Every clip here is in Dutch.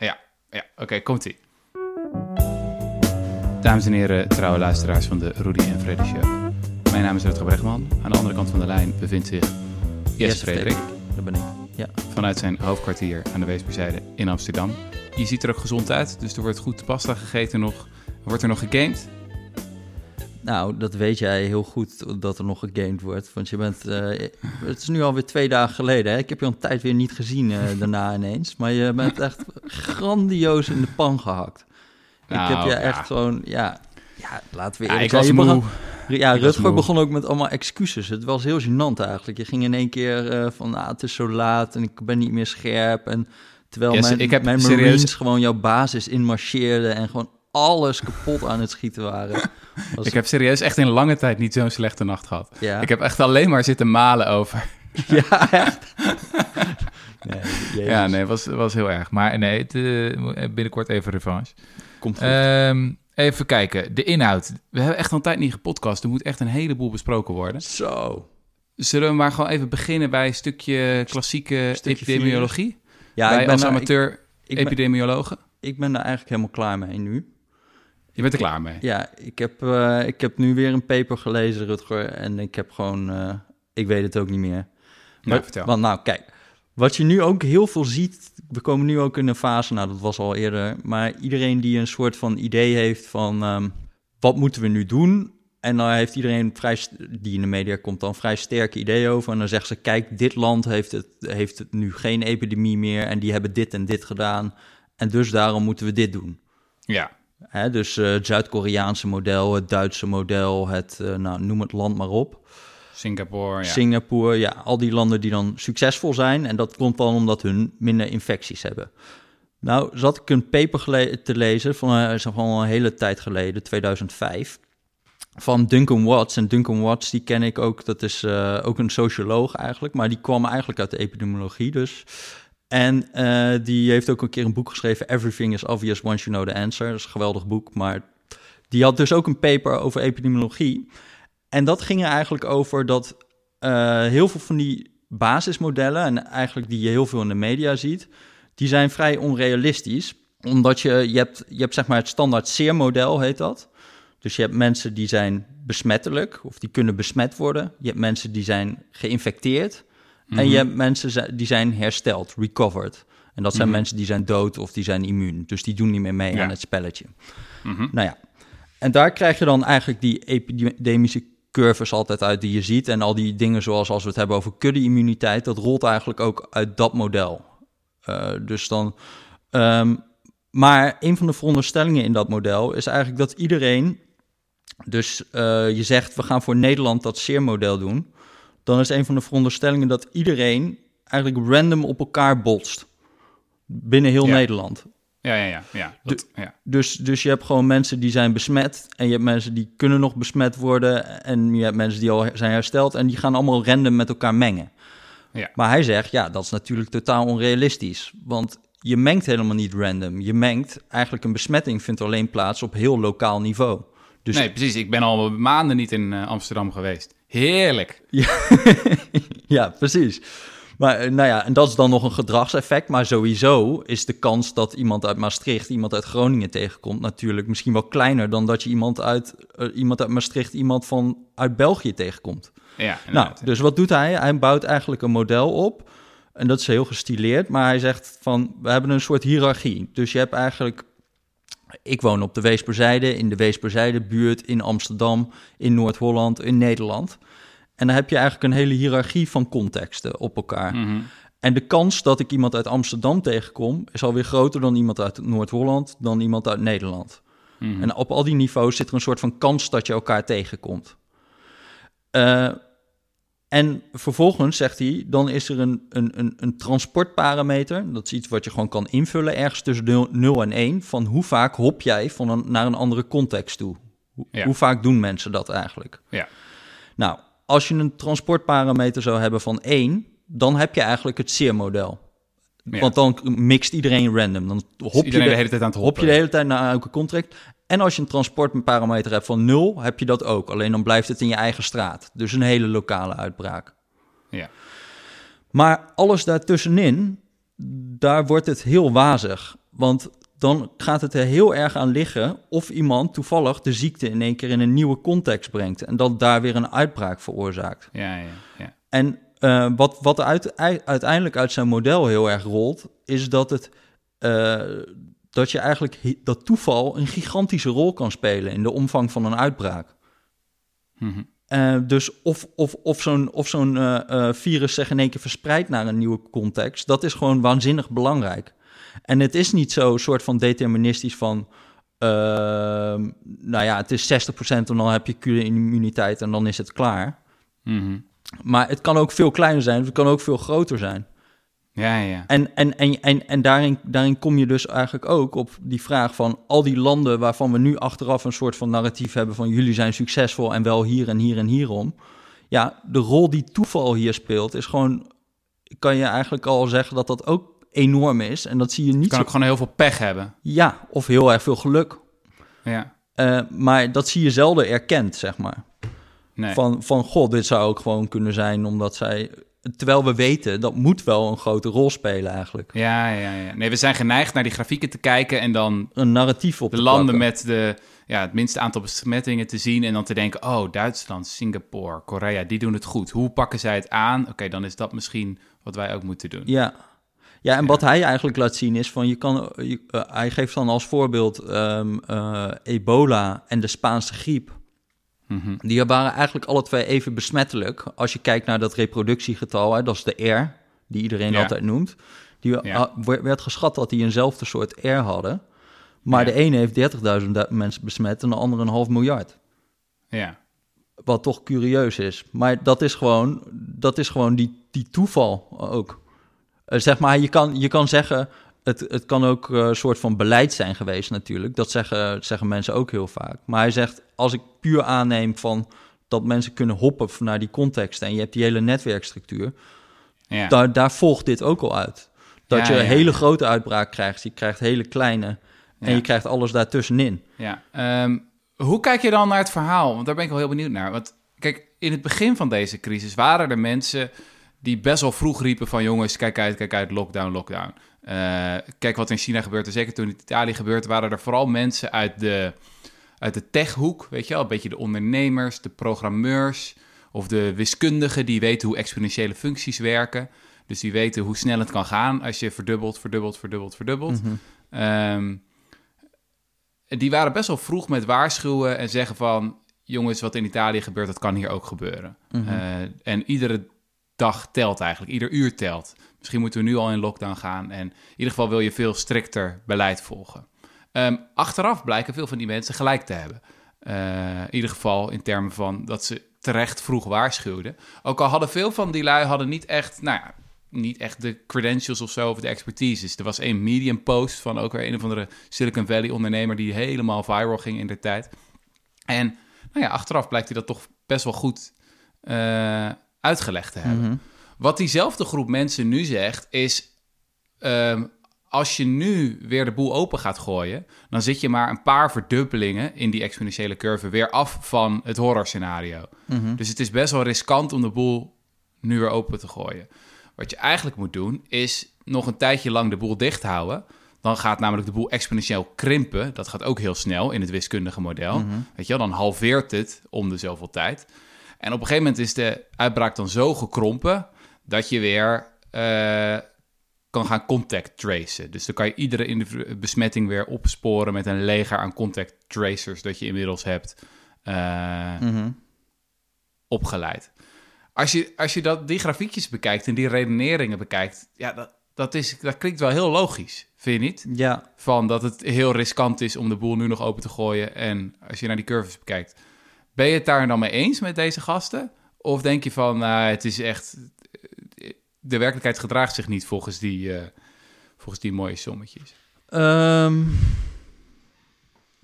Ja, ja oké, komt-ie. Dames en heren, trouwe luisteraars van de Rudy en Freddy Show. Mijn naam is Rutger Bregman. Aan de andere kant van de lijn bevindt zich Jesse Frederik. Dat ben ik. Ja. Vanuit zijn hoofdkwartier aan de Weesperzijde in Amsterdam. Je ziet er ook gezond uit, dus er wordt goed pasta gegeten nog. Wordt er nog gegamed? Nou, dat weet jij heel goed dat er nog gegamed wordt. Want je bent. eh, het is nu alweer twee dagen geleden. Hè? Ik heb je al een tijd weer niet gezien eh, daarna ineens. Maar je bent echt grandioos in de pan gehakt. ik Nou, heb je ja. echt gewoon. Ja, ja laten we Ja, ik was je moe. begon- Ja, Ik Rutger moe. begon ook met allemaal excuses. Het was heel gênant eigenlijk. Je ging in één keer eh, van, ah, het is zo laat en ik ben niet meer scherp. En terwijl Yes, mijn, ik heb mijn serieus- Marines gewoon jouw basis inmarcheerden en gewoon alles kapot aan het schieten waren. Was- Ik heb serieus echt in lange tijd niet zo'n slechte nacht gehad. ja. Ik heb echt alleen maar zitten malen over. Ja, echt. Nee. Ja, nee, was, was heel erg. Maar nee, het, eh, binnenkort even revanche. Komt goed. Ehm, even kijken, de inhoud. We hebben echt al een tijd niet gepodcast. Er moet echt een heleboel besproken worden. Zo. Zullen we maar gewoon even beginnen bij een stukje klassieke Stukje epidemiologie? Ja, ik ben, als ik, amateur ik ben- epidemiologen? ik ben daar eigenlijk helemaal klaar mee nu. Je bent er klaar mee. Ja, ik heb, eh, ik heb nu weer een paper gelezen, Rutger. En ik heb gewoon... eh, ik weet het ook niet meer. Nou, Maar- vertel. Want nou, kijk. Wat je nu ook heel veel ziet... We komen nu ook in een fase, nou dat was al eerder... maar iedereen die een soort van idee heeft van... ehm, wat moeten we nu doen? En dan heeft iedereen vrij, die in de media komt dan vrij sterke ideeën over. En dan zegt ze, kijk, dit land heeft het, heeft het nu geen epidemie meer... en die hebben dit en dit gedaan. En dus daarom moeten we dit doen. Ja, Hè, dus eh, het Zuid-Koreaanse model, het Duitse model, het, eh, nou, noem het land maar op. Singapore, ja. Singapore, ja, al die landen die dan succesvol zijn. En dat komt dan omdat hun minder infecties hebben. Nou, zat ik een paper te lezen van, eh, is van een hele tijd geleden, 2005, van Duncan Watts. En Duncan Watts, die ken ik ook, dat is ook een socioloog eigenlijk, maar die kwam eigenlijk uit de epidemiologie dus. En eh, die heeft ook een keer een boek geschreven, Everything is Obvious Once You Know the Answer. Dat is een geweldig boek, maar die had dus ook een paper over epidemiologie. En dat ging er eigenlijk over dat eh, heel veel van die basismodellen, en eigenlijk die je heel veel in de media ziet, die zijn vrij onrealistisch. Omdat je, je hebt, je hebt zeg maar het standaard SEER-model, heet dat. Dus je hebt mensen die zijn besmettelijk, of die kunnen besmet worden. Je hebt mensen die zijn geïnfecteerd. En je hebt mensen die zijn hersteld, recovered. En dat zijn Mhm. mensen die zijn dood of die zijn immuun. Dus die doen niet meer mee Ja. aan het spelletje. Mhm. Nou ja, en daar krijg je dan eigenlijk die epidemische curves altijd uit die je ziet. En al die dingen zoals als we het hebben over kudde-immuniteit, dat rolt eigenlijk ook uit dat model. Eh, dus dan. ehm, maar een van de veronderstellingen in dat model is eigenlijk dat iedereen. Dus eh, je zegt, we gaan voor Nederland dat SEER-model doen. Dan is een van de veronderstellingen dat iedereen eigenlijk random op elkaar botst. Binnen heel Ja. Nederland. Ja, ja, ja. ja, dat, ja. Dus, dus je hebt gewoon mensen die zijn besmet en je hebt mensen die kunnen nog besmet worden en je hebt mensen die al zijn hersteld en die gaan allemaal random met elkaar mengen. Ja. Maar hij zegt, ja, dat is natuurlijk totaal onrealistisch, want je mengt helemaal niet random. Je mengt, eigenlijk een besmetting vindt alleen plaats op heel lokaal niveau. Dus nee, precies. Ik ben al maanden niet in eh, Amsterdam geweest. Heerlijk. ja, precies. Maar eh, nou ja, en dat is dan nog een gedragseffect. Maar sowieso is de kans dat iemand uit Maastricht iemand uit Groningen tegenkomt natuurlijk misschien wel kleiner dan dat je iemand uit, eh, iemand uit Maastricht iemand van uit België tegenkomt. Ja, Nou, dus wat doet hij? Hij bouwt eigenlijk een model op. En dat is heel gestileerd. Maar hij zegt van, we hebben een soort hiërarchie. Dus je hebt eigenlijk... Ik woon op de Weesperzijde, in de Weesperzijde buurt, in Amsterdam, in Noord-Holland, in Nederland. En dan heb je eigenlijk een hele hiërarchie van contexten op elkaar. Mhm. En de kans dat ik iemand uit Amsterdam tegenkom... is alweer groter dan iemand uit Noord-Holland, dan iemand uit Nederland. Mhm. En op al die niveaus zit er een soort van kans dat je elkaar tegenkomt. Eh, en vervolgens zegt hij, dan is er een, een, een, een transportparameter. Dat is iets wat je gewoon kan invullen, ergens tussen 0, 0 en 1. Van hoe vaak hop jij van een, naar een andere context toe? Hoe, Ja. hoe vaak doen mensen dat eigenlijk? Ja. Nou, als je een transportparameter zou hebben van 1, dan heb je eigenlijk het SEER-model. Ja. Want dan mixt iedereen random. Dan hop je de- de hele tijd aan het hop je de hele tijd naar elke contract. En als je een transportparameter hebt van 0, heb je dat ook. Alleen dan blijft het in je eigen straat. Dus een hele lokale uitbraak. Ja. Maar alles daartussenin, daar wordt het heel wazig. Want dan gaat het er heel erg aan liggen of iemand toevallig de ziekte in één keer in een nieuwe context brengt. En dat daar weer een uitbraak veroorzaakt. Ja, ja, ja. En uh, wat, wat uit, uiteindelijk uit zijn model heel erg rolt, is dat het. Uh, dat je eigenlijk dat toeval een gigantische rol kan spelen in de omvang van een uitbraak. Mm -hmm. uh, dus of, of, of zo'n of zo'n virus zich in één keer verspreidt naar een nieuwe context, dat is gewoon waanzinnig belangrijk. En het is niet zo soort van deterministisch van. nou ja, het is 60% en dan heb je immuniteit en dan is het klaar. Mm -hmm. Maar het kan ook veel kleiner zijn, het kan ook veel groter zijn. Ja, ja. En, en, en, en, en daarin, daarin kom je dus eigenlijk ook op die vraag van al die landen waarvan we nu achteraf een soort van narratief hebben van jullie zijn succesvol en wel hier en hier en hierom. Ja, de rol die toeval hier speelt is gewoon, kan je eigenlijk al zeggen dat dat ook enorm is. En dat zie je niet. Je kan zo... ook gewoon heel veel pech hebben. Ja, of heel erg veel geluk. Ja. Uh, maar dat zie je zelden erkend, zeg maar. Nee. Van, van, god, dit zou ook gewoon kunnen zijn omdat zij... Terwijl we weten, dat moet wel een grote rol spelen eigenlijk. Ja, ja, ja. Nee, we zijn geneigd naar die grafieken te kijken en dan... Een narratief op de te landen plakken. met de, ja, het minste aantal besmettingen te zien... en dan te denken, oh, Duitsland, Singapore, Korea, die doen het goed. Hoe pakken zij het aan? Oké, dan is dat misschien wat wij ook moeten doen. Ja, ja, en wat hij eigenlijk laat zien is van je kan, je, uh, hij geeft dan als voorbeeld um, uh, ebola en de Spaanse griep. Mm -hmm. Die waren eigenlijk alle twee even besmettelijk. Als je kijkt naar dat reproductiegetal, hè, dat is de R, die iedereen Ja. altijd noemt. Die Ja. uh, werd geschat dat die eenzelfde soort R hadden. Maar Ja. de ene heeft 30.000 mensen besmet en de andere een half miljard. Ja, Wat toch curieus is. Maar dat is gewoon, dat is gewoon die, die toeval ook. Eh, zeg maar, je kan, je kan zeggen, het, het kan ook eh, een soort van beleid zijn geweest natuurlijk. Dat zeggen, zeggen mensen ook heel vaak. Maar hij zegt, als ik puur aanneem van dat mensen kunnen hoppen naar die context... en je hebt die hele netwerkstructuur, ja. daar, daar volgt dit ook al uit. Dat Ja, je een ja. hele grote uitbraak krijgt, je krijgt hele kleine... en je krijgt alles daartussenin. Ja, ehm, hoe kijk je dan naar het verhaal? Want daar ben ik wel heel benieuwd naar. Want kijk, in het begin van deze crisis waren er mensen die best wel vroeg riepen van jongens, kijk uit, kijk uit, lockdown, lockdown. Eh, kijk wat in China gebeurt. En zeker toen in Italië gebeurde, waren er vooral mensen uit de, uit de techhoek, weet je wel, een beetje de ondernemers, de programmeurs of de wiskundigen die weten hoe exponentiële functies werken. Dus die weten hoe snel het kan gaan als je verdubbelt, verdubbelt, verdubbelt, verdubbelt. Ehm, die waren best wel vroeg met waarschuwen en zeggen van... jongens, wat in Italië gebeurt, dat kan hier ook gebeuren. Mhm. Eh, en iedere dag telt eigenlijk, ieder uur telt. Misschien moeten we nu al in lockdown gaan... en in ieder geval wil je veel strikter beleid volgen. Ehm, achteraf blijken veel van die mensen gelijk te hebben. Eh, in ieder geval in termen van dat ze terecht vroeg waarschuwden. Ook al hadden veel van die lui hadden niet echt... Nou ja, niet echt de credentials of zo, of de expertise. Er was één medium post van ook weer een of andere Silicon Valley ondernemer die helemaal viral ging in de tijd. En nou ja, achteraf blijkt hij dat toch best wel goed eh, uitgelegd te hebben. Mhm. Wat diezelfde groep mensen nu zegt is... ehm, als je nu weer de boel open gaat gooien... dan zit je maar een paar verdubbelingen in die exponentiële curve... weer af van het horrorscenario. Mhm. Dus het is best wel riskant om de boel nu weer open te gooien. Wat je eigenlijk moet doen, is nog een tijdje lang de boel dicht houden. Dan gaat namelijk de boel exponentieel krimpen. Dat gaat ook heel snel in het wiskundige model. Mhm. Weet je wel, dan halveert het om de zoveel tijd. En op een gegeven moment is de uitbraak dan zo gekrompen... dat je weer eh, kan gaan contact tracen. Dus dan kan je iedere besmetting weer opsporen... met een leger aan contact tracers dat je inmiddels hebt... eh, Mhm. opgeleid. Als je, als je dat, die grafiekjes bekijkt en die redeneringen bekijkt, ja, dat, dat, is, dat klinkt wel heel logisch, vind je niet? Ja, Van dat het heel riskant is om de boel nu nog open te gooien. En als je naar die curves bekijkt, ben je het daar dan mee eens met deze gasten? Of denk je van, nou, het is echt, de werkelijkheid gedraagt zich niet volgens die, eh, volgens die mooie sommetjes? Ehm,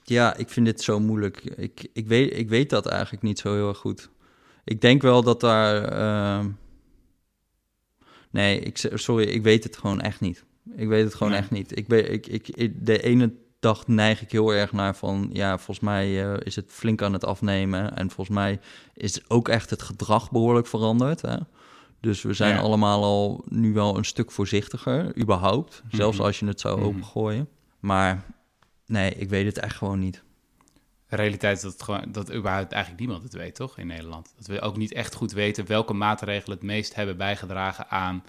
ja, ik vind dit zo moeilijk. Ik, ik, weet, ik weet dat eigenlijk niet zo heel erg goed. Ik denk wel dat daar. ehm, Nee, ik, sorry, ik weet het gewoon echt niet. Ik weet het gewoon echt niet. Ik ik, ik, ik- de ene dag neig ik heel erg naar van, ja, volgens mij eh, is het flink aan het afnemen. En volgens mij is ook echt het gedrag behoorlijk veranderd. Hè? Dus we zijn Ja. allemaal al nu wel een stuk voorzichtiger, überhaupt. Zelfs Mhm. als je het zou Mhm. opengooien. Maar nee, ik weet het echt gewoon niet. De realiteit is dat, gewoon, dat überhaupt eigenlijk niemand het weet, toch, in Nederland? Dat we ook niet echt goed weten welke maatregelen het meest hebben bijgedragen aan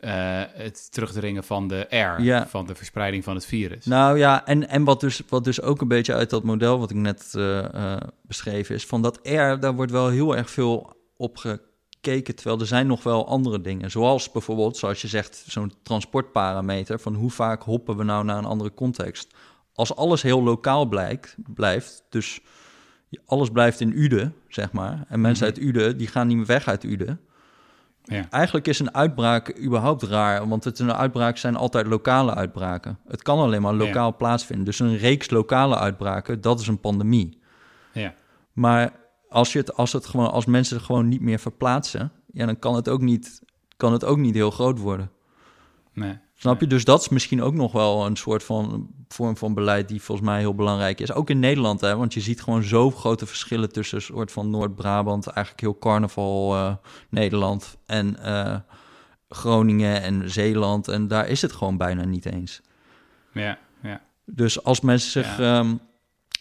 uh, het terugdringen van de R, Ja. van de verspreiding van het virus. Nou ja, en, en wat, dus, wat dus ook een beetje uit dat model wat ik net eh, eh, beschreven is, van dat R, daar wordt wel heel erg veel op gekeken, terwijl er zijn nog wel andere dingen. Zoals bijvoorbeeld, zoals je zegt, zo'n transportparameter, van hoe vaak hoppen we nou naar een andere context. Als alles heel lokaal blijkt, blijft, dus alles blijft in Uden, zeg maar, en mensen Mhm. uit Uden, die gaan niet meer weg uit Uden. Ja. Eigenlijk is een uitbraak überhaupt raar, want het een uitbraak zijn altijd lokale uitbraken. Het kan alleen maar lokaal plaatsvinden. Dus een reeks lokale uitbraken, dat is een pandemie. Ja. Maar als, je het, als, het gewoon, als mensen het gewoon niet meer verplaatsen, ja, dan kan het ook niet, kan het ook niet heel groot worden. Nee. Snap je? Dus dat is misschien ook nog wel een soort van vorm van beleid die volgens mij heel belangrijk is. Ook in Nederland, hè, want je ziet gewoon zo grote verschillen tussen een soort van Noord-Brabant, eigenlijk heel carnaval eh, Nederland en eh, Groningen en Zeeland. En daar is het gewoon bijna niet eens. Ja, ja. Dus als mensen zich, ehm,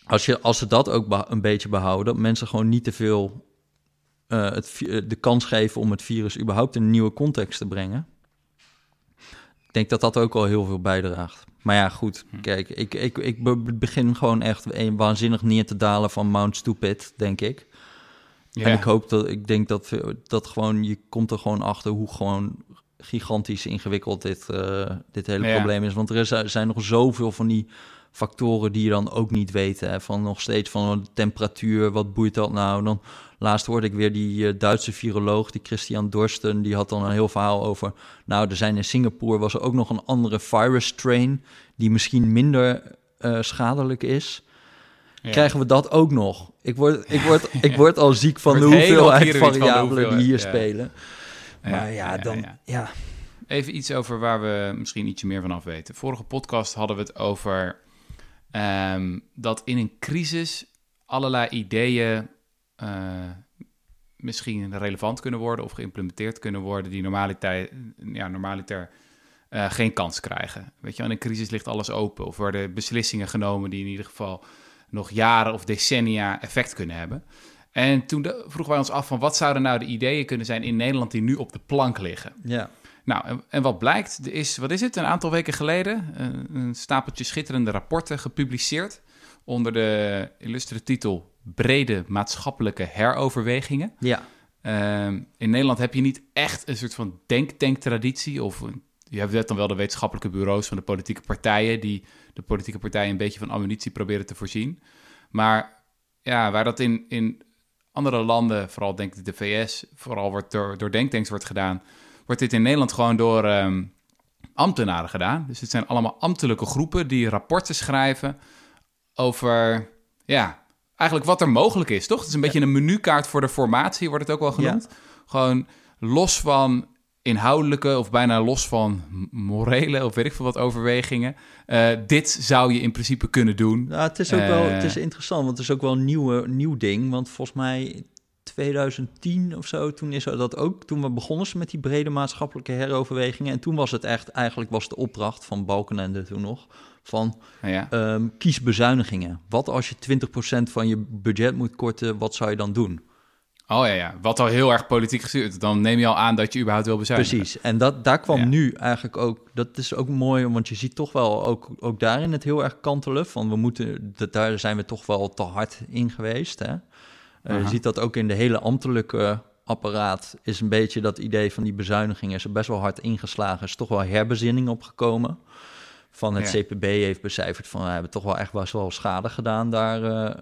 als, je, als ze dat ook een beetje behouden, dat mensen gewoon niet te veel het, eh, de kans geven om het virus überhaupt in een nieuwe context te brengen. Ik denk dat dat ook al heel veel bijdraagt. Maar ja, goed, kijk, ik, ik, ik be- begin gewoon echt een waanzinnig neer te dalen van Mount Stupid, denk ik. ja. En ik hoop dat, ik denk dat, dat gewoon, je komt er gewoon achter hoe gewoon gigantisch ingewikkeld dit, eh, dit hele Ja. probleem is. Want er is, er zijn nog zoveel van die factoren die je dan ook niet weet. Hè? Van nog steeds van de temperatuur, wat boeit dat nou? Dan laatst hoorde ik weer die eh, Duitse viroloog, die Christian Dorsten, die had dan een heel verhaal over. Nou, er zijn in Singapore was er ook nog een andere virus strain die misschien minder eh, schadelijk is. Ja. Krijgen we dat ook nog? Ik word, ik word, ik word al ziek van de hoeveelheid variabelen die hier ja. spelen. Maar ja, dan, ja. ja. Even iets over waar we misschien ietsje meer van af weten. Vorige podcast hadden we het over ehm, dat in een crisis allerlei ideeën eh, misschien relevant kunnen worden of geïmplementeerd kunnen worden die normaliter, ja, normaliter eh, geen kans krijgen. Weet je, in een crisis ligt alles open of worden beslissingen genomen die in ieder geval nog jaren of decennia effect kunnen hebben. En toen vroegen wij ons af van wat zouden nou de ideeën kunnen zijn in Nederland die nu op de plank liggen. ja. Nou, en, wat blijkt, er is, wat is het, een aantal weken geleden een, stapeltje schitterende rapporten gepubliceerd onder de illustere titel Brede maatschappelijke heroverwegingen. Ja, Ehm, in Nederland heb je niet echt een soort van denktanktraditie of je hebt dan wel de wetenschappelijke bureaus van de politieke partijen die de politieke partijen een beetje van ammunitie proberen te voorzien. Maar ja, waar dat in, in andere landen, vooral denk ik de VS, vooral wordt door, door denktanks wordt gedaan, wordt dit in Nederland gewoon door ehm, ambtenaren gedaan. Dus het zijn allemaal ambtelijke groepen die rapporten schrijven over, ja, eigenlijk wat er mogelijk is, toch? Het is een beetje een menukaart voor de formatie, wordt het ook wel genoemd. Gewoon los van inhoudelijke of bijna los van morele of weet ik veel wat overwegingen. Eh, dit zou je in principe kunnen doen. nou, het is ook wel Eh. het is interessant, want het is ook wel een nieuwe, nieuw ding. Want volgens mij 2010 of zo, toen is dat ook. Toen we begonnen ze met die brede maatschappelijke heroverwegingen. En toen was het echt, eigenlijk was de opdracht van Balkenende toen nog, van Nou ja, ehm, kies bezuinigingen. Wat als je 20% van je budget moet korten, wat zou je dan doen? oh ja, ja, wat al heel erg politiek gestuurd. Dan neem je al aan dat je überhaupt wil bezuinigen. Precies, en dat, daar kwam Ja. nu eigenlijk ook, dat is ook mooi, want je ziet toch wel ook, ook daarin het heel erg kantelen. Van we moeten, dat, daar zijn we toch wel te hard in geweest. Hè? Eh, je ziet dat ook in de hele ambtelijke apparaat, is een beetje dat idee van die bezuiniging is er best wel hard ingeslagen. Is toch wel herbezinning opgekomen. Van het Ja. CPB heeft becijferd van we hebben toch wel echt best wel schade gedaan daar eh,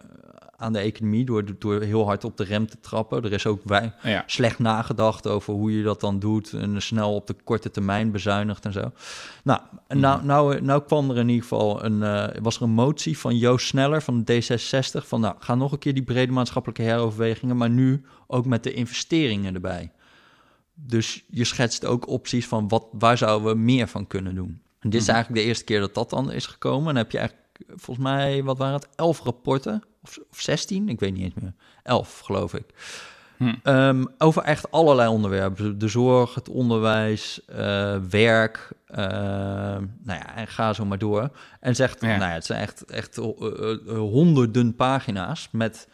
aan de economie door, door heel hard op de rem te trappen. Er is ook wij, Ja, slecht nagedacht over hoe je dat dan doet en snel op de korte termijn bezuinigt en zo. Nou, nou, nou, nou kwam er in ieder geval een, eh, was er een motie van Joost Sneller van D66 van nou, ga nog een keer die brede maatschappelijke heroverwegingen, maar nu ook met de investeringen erbij. Dus je schetst ook opties van wat, waar zouden we meer van kunnen doen. En dit is Mhm. eigenlijk de eerste keer dat dat dan is gekomen. En dan heb je eigenlijk, volgens mij, wat waren het, elf rapporten? Of, of 16? Ik weet niet eens meer. Elf, geloof ik. Hm. Ehm, over echt allerlei onderwerpen. De zorg, het onderwijs, eh, werk. ehm, nou ja, en ga zo maar door. En zegt, Ja. nou ja, het zijn echt, echt eh, eh, honderden pagina's met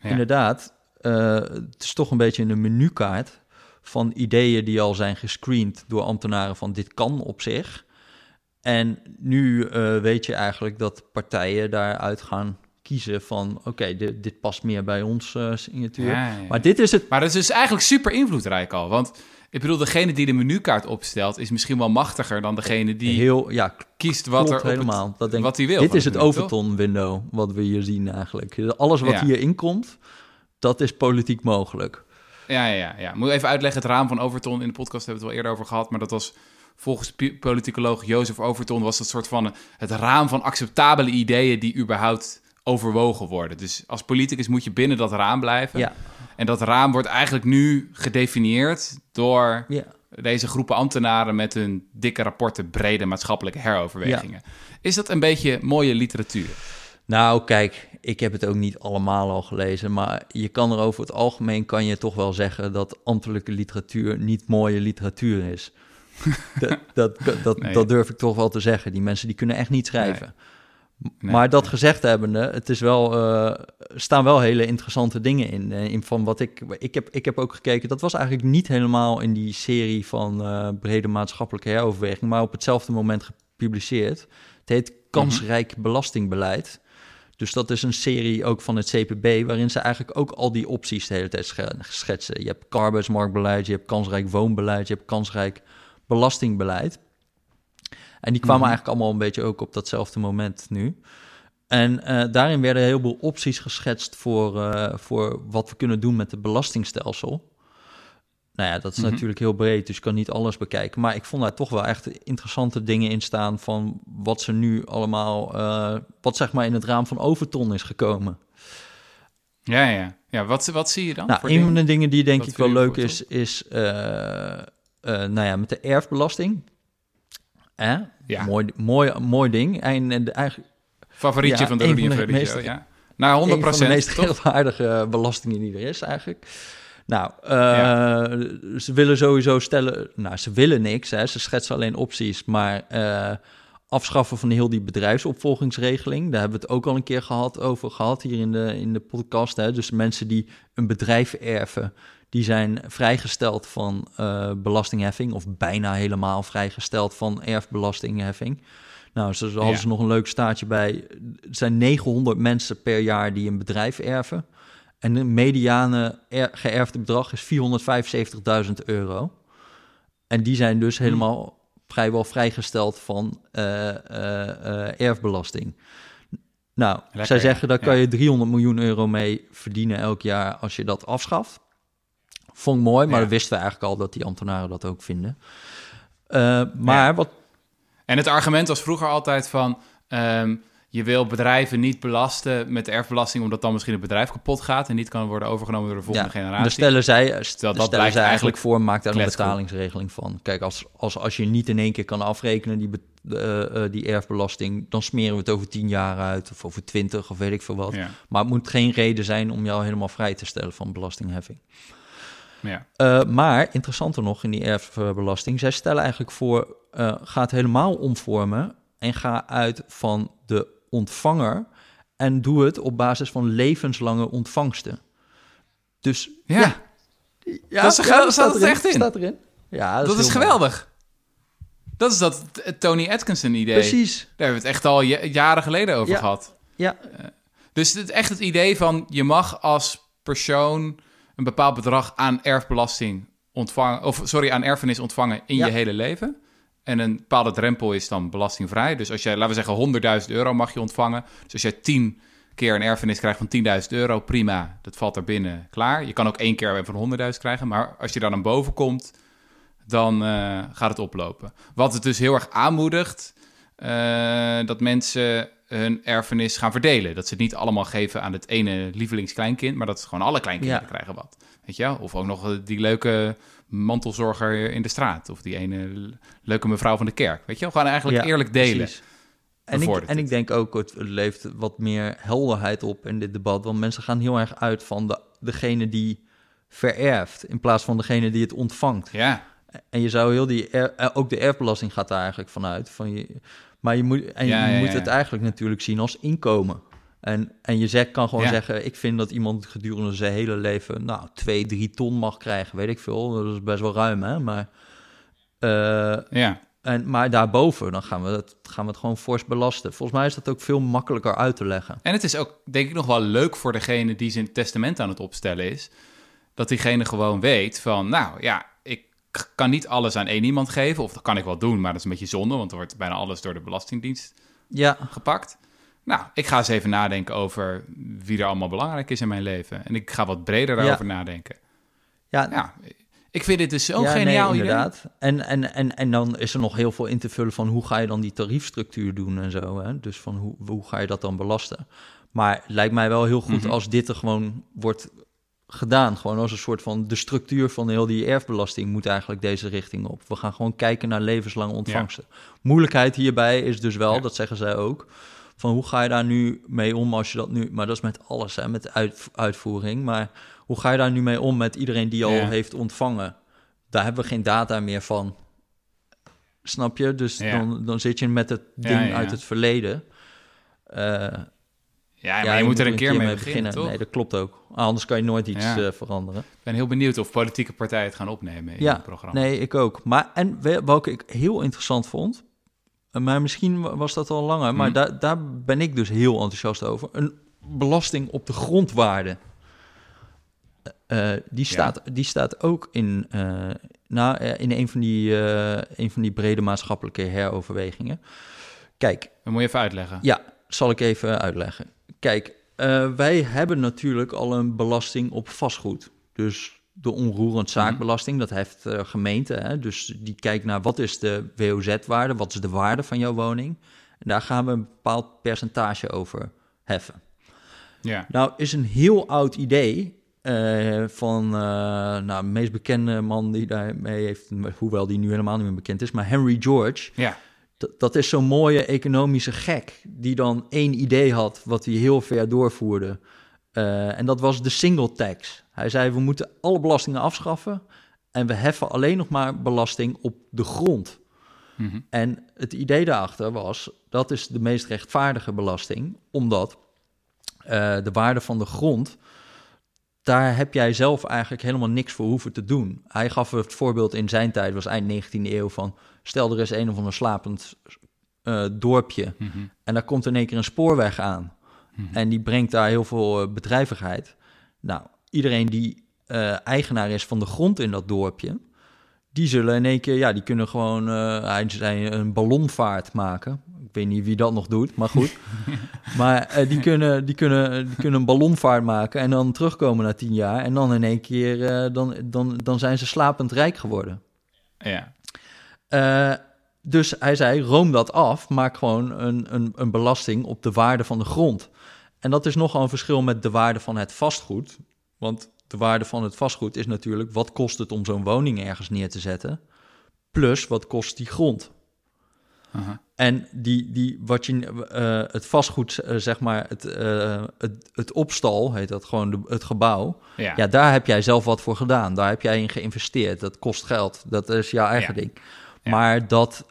Ja. inderdaad, het is toch een beetje een menukaart van ideeën die al zijn gescreend door ambtenaren van dit kan op zich. En nu weet je eigenlijk dat partijen daaruit gaan kiezen van oké, dit, dit past meer bij ons eh, signatuur. Ja, ja. Maar dit is het. Maar dat is dus eigenlijk super invloedrijk al. Want ik bedoel, degene die de menukaart opstelt... is misschien wel machtiger dan degene die heel, ja, kiest wat er op het- helemaal. dat denk, wat hij wil. Dit is het? Overton window wat we hier zien eigenlijk. Alles wat hierin komt, dat is politiek mogelijk. Ja, ja, ja. Moet even uitleggen, het raam van Overton in de podcast hebben we het wel eerder over gehad, maar dat was volgens politicoloog Jozef Overton was dat soort van het raam van acceptabele ideeën die überhaupt overwogen worden. Dus als politicus moet je binnen dat raam blijven. Ja, En dat raam wordt eigenlijk nu gedefinieerd door ja. deze groepen ambtenaren met hun dikke rapporten, brede maatschappelijke heroverwegingen. Is dat een beetje mooie literatuur? Nou, kijk, ik heb het ook niet allemaal al gelezen, maar je kan er over het algemeen kan je toch wel zeggen dat ambtelijke literatuur niet mooie literatuur is. dat, dat, dat, Nee. dat durf ik toch wel te zeggen. Die mensen die kunnen echt niet schrijven. Nee, maar dat gezegd hebbende, het is wel, eh, er staan wel hele interessante dingen in. eh, in van wat ik, ik, heb, ik heb ook gekeken, dat was eigenlijk niet helemaal in die serie van eh, brede maatschappelijke heroverweging, maar op hetzelfde moment gepubliceerd. Het heet Kansrijk Belastingbeleid. Dus dat is een serie ook van het CPB, waarin ze eigenlijk ook al die opties de hele tijd sche- schetsen. Je hebt arbeidsmarktbeleid, je hebt kansrijk woonbeleid, je hebt kansrijk belastingbeleid. En die kwamen Mhm. eigenlijk allemaal een beetje ook op datzelfde moment nu. En eh, daarin werden een heleboel opties geschetst voor, eh, voor wat we kunnen doen met het belastingstelsel. Nou ja, dat is Mhm. natuurlijk heel breed, dus je kan niet alles bekijken. Maar ik vond daar toch wel echt interessante dingen in staan van wat ze nu allemaal, eh, wat zeg maar in het raam van Overton is gekomen. Ja, ja. ja wat, wat zie je dan? Nou, voor een dingen? van de dingen die denk Wat ik wel leuk is, is eh, eh, nou ja, met de erfbelasting. Hè? Ja. Mooi, mooi, mooi ding. En, en de, eigenlijk Favorietje Ja, van de Rudy en Freddy ja. Nou, 100 een van de meest toch? geloofwaardige belastingen die er is eigenlijk. Nou, eh, ze willen sowieso stellen... Nou, ze willen niks, hè. ze schetsen alleen opties. Maar eh, afschaffen van heel die bedrijfsopvolgingsregeling... daar hebben we het ook al een keer gehad, over gehad hier in de, in de podcast. Hè. Dus mensen die een bedrijf erven... die zijn vrijgesteld van eh, belastingheffing... of bijna helemaal vrijgesteld van erfbelastingheffing... Nou, zo hadden Ja. ze nog een leuk staartje bij. Er zijn 900 mensen per jaar die een bedrijf erven. En de mediane er, geërfde bedrag is 475.000 euro. En die zijn dus helemaal vrijwel vrijgesteld van eh, eh, eh, erfbelasting. Nou, Lekker, zij zeggen daar kan je 300 miljoen euro mee verdienen elk jaar als je dat afschaft. Vond ik mooi, maar Ja. dat wisten we eigenlijk al dat die ambtenaren dat ook vinden. Maar Ja. wat En het argument was vroeger altijd van... ehm, je wil bedrijven niet belasten met de erfbelasting... omdat dan misschien het bedrijf kapot gaat... en niet kan worden overgenomen door de volgende Daar generatie. stellen zij, daar dat stellen blijkt zij eigenlijk eigenlijk voor, maak daar een betalingsregeling van. Kijk, als, als, als je niet in één keer kan afrekenen die, eh, die erfbelasting, dan smeren we het over tien jaar uit of over twintig of weet ik veel wat. Ja, Maar het moet geen reden zijn om jou helemaal vrij te stellen van belastingheffing. ja. Eh, maar interessanter nog in die erfbelasting, zij stellen eigenlijk voor, ga het helemaal omvormen en ga uit van de ontvanger en doe het op basis van levenslange ontvangsten. Dus Ja, ja, ja, Dat is ja, geweldig, staat erin, echt in? Staat erin. Ja, dat, dat is geweldig. Dat is dat t- Tony Atkinson idee. Precies. Daar hebben we het echt al ja- jaren geleden over Ja. gehad. Ja, Dus het, echt het idee van je mag als persoon een bepaald bedrag aan erfbelasting ontvangen, of sorry, aan erfenis ontvangen in je hele leven. En een bepaalde drempel is dan belastingvrij. Dus als jij, laten we zeggen, 100.000 euro mag je ontvangen. Dus als jij 10 keer een erfenis krijgt van 10.000 euro, prima, dat valt er binnen, klaar. Je kan ook één keer van 100.000 krijgen, maar als je daar dan boven komt, dan eh, gaat het oplopen. Wat het dus heel erg aanmoedigt, eh, dat mensen hun erfenis gaan verdelen. Dat ze het niet allemaal geven aan het ene lievelingskleinkind, maar dat ze gewoon alle kleinkinderen Ja. krijgen wat. Weet je wel? Of ook nog eh, die leuke mantelzorger in de straat. Of die ene leuke mevrouw van de kerk. Weet je wel? Gewoon eigenlijk Ja, eerlijk delen. precies. En ik, en ik denk ook, het levert wat meer helderheid op in dit debat. Want mensen gaan heel erg uit van de, degene die vererft in plaats van degene die het ontvangt. Ja, En je zou heel die, er- eh, ook de erfbelasting gaat daar eigenlijk vanuit. Van je, maar je moet, en Ja, je ja, moet ja. het eigenlijk natuurlijk zien als inkomen. En, en je zegt, kan gewoon zeggen, ik vind dat iemand gedurende zijn hele leven, nou, twee, drie ton mag krijgen, weet ik veel. Dat is best wel ruim, hè? Maar, eh, ja. en, maar daarboven, dan gaan we, het, gaan we het gewoon fors belasten. Volgens mij is dat ook veel makkelijker uit te leggen. En het is ook, denk ik, nog wel leuk voor degene die zijn testament aan het opstellen is. Dat diegene gewoon weet van, nou ja, kan niet alles aan één iemand geven. Of dat kan ik wel doen, maar dat is een beetje zonde, want er wordt bijna alles door de Belastingdienst Ja, gepakt. Nou, ik ga eens even nadenken over wie er allemaal belangrijk is in mijn leven. En ik ga wat breder Ja. daarover nadenken. ja, Ja, ik vind dit dus zo'n ja, geniaal nee, idee. inderdaad. En, en, en, en dan is er nog heel veel in te vullen van hoe ga je dan die tariefstructuur doen en zo. Hè? Dus van hoe, hoe ga je dat dan belasten? Maar het lijkt mij wel heel goed Mhm. als dit er gewoon wordt gedaan. Gewoon als een soort van de structuur van heel die erfbelasting moet eigenlijk deze richting op. We gaan gewoon kijken naar levenslange ontvangsten. Moeilijkheid hierbij is dus wel, Ja. dat zeggen zij ook, van hoe ga je daar nu mee om als je dat nu... Maar dat is met alles, hè, met de uit, uitvoering. Maar hoe ga je daar nu mee om met iedereen die al Ja. heeft ontvangen? Daar hebben we geen data meer van. Snap je? Dus dan, dan zit je met het ding uit het verleden. Eh, Ja, maar je, moet er een keer mee beginnen, toch? Nee, dat klopt ook. Anders kan je nooit iets Ja. eh, veranderen. Ik ben heel benieuwd of politieke partijen het gaan opnemen in Ja, het programma. Nee, ik ook. Maar en we- welke ik heel interessant vond, eh, maar misschien wa- was dat al langer, maar Mhm. daar, daar ben ik dus heel enthousiast over. Een belasting op de grondwaarde. Eh, die, staat, die staat ook in, eh, nou, in een, van die, een van die brede maatschappelijke heroverwegingen. Kijk, Dat moet je even uitleggen. ja, zal ik even uitleggen. Kijk, eh, wij hebben natuurlijk al een belasting op vastgoed. Dus de onroerend zaakbelasting, dat heeft eh gemeente. Hè? Dus die kijkt naar wat is de WOZ-waarde, wat is de waarde van jouw woning. En daar gaan we een bepaald percentage over heffen. Ja. Nou, is een heel oud idee eh, van, nou, de meest bekende man die daarmee heeft, hoewel die nu helemaal niet meer bekend is, maar Henry George. Ja. Dat, is zo'n mooie economische gek die dan één idee had wat hij heel ver doorvoerde. Eh, en dat was de single tax. Hij zei, we moeten alle belastingen afschaffen en we heffen alleen nog maar belasting op de grond. Mhm. En het idee daarachter was, dat is de meest rechtvaardige belasting, omdat eh, de waarde van de grond, daar heb jij zelf eigenlijk helemaal niks voor hoeven te doen. Hij gaf het voorbeeld in zijn tijd, was eind 19e eeuw, van stel er is een of ander slapend eh, dorpje Mhm. en daar komt in één keer een spoorweg aan. Mhm. En die brengt daar heel veel eh, bedrijvigheid. Nou, iedereen die eh, eigenaar is van de grond in dat dorpje, die zullen in één keer, ja, die kunnen gewoon, een ballonvaart maken. Ik weet niet wie dat nog doet, maar goed. maar eh, die, kunnen, die, kunnen, die kunnen een ballonvaart maken en dan terugkomen na tien jaar. En dan in één keer, eh, dan, dan, dan zijn ze slapend rijk geworden. Ja. Eh, dus hij zei, room dat af, maak gewoon een, een, een belasting op de waarde van de grond. En dat is nogal een verschil met de waarde van het vastgoed. Want de waarde van het vastgoed is natuurlijk, wat kost het om zo'n woning ergens neer te zetten? Plus, wat kost die grond? Aha. En die, die, wat je, eh, het vastgoed, eh, zeg maar, het, eh, het, het opstal, heet dat gewoon de, het gebouw. Ja. Ja, daar heb jij zelf wat voor gedaan. Daar heb jij in geïnvesteerd. Dat kost geld. Dat is jouw eigen Ja. ding. Ja. Maar dat,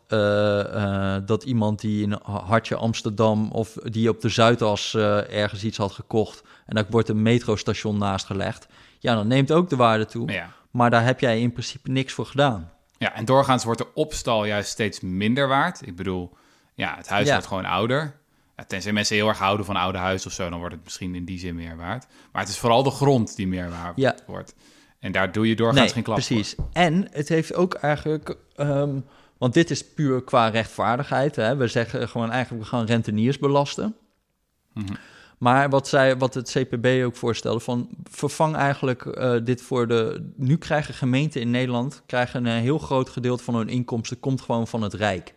dat iemand die in Hartje Amsterdam of die op de Zuidas ergens iets had gekocht en daar wordt een metrostation naast gelegd, ja, dan neemt ook de waarde toe. Maar daar heb jij in principe niks voor gedaan. Ja, en doorgaans wordt de opstal juist steeds minder waard. Ik bedoel, ja, het huis Ja. wordt gewoon ouder. Ja, tenzij mensen heel erg houden van oude huis of zo, dan wordt het misschien in die zin meer waard. Maar het is vooral de grond die meer waard Ja. wordt. En daar doe je doorgaans nee, geen klap precies. En het heeft ook eigenlijk, ehm, want dit is puur qua rechtvaardigheid. Hè? We zeggen gewoon eigenlijk, we gaan renteniers belasten. Mhm. Maar wat, zij, wat het CPB ook voorstelde, van vervang eigenlijk eh, dit voor de... Nu krijgen gemeenten in Nederland krijgen een heel groot gedeelte van hun inkomsten... komt gewoon van het Rijk.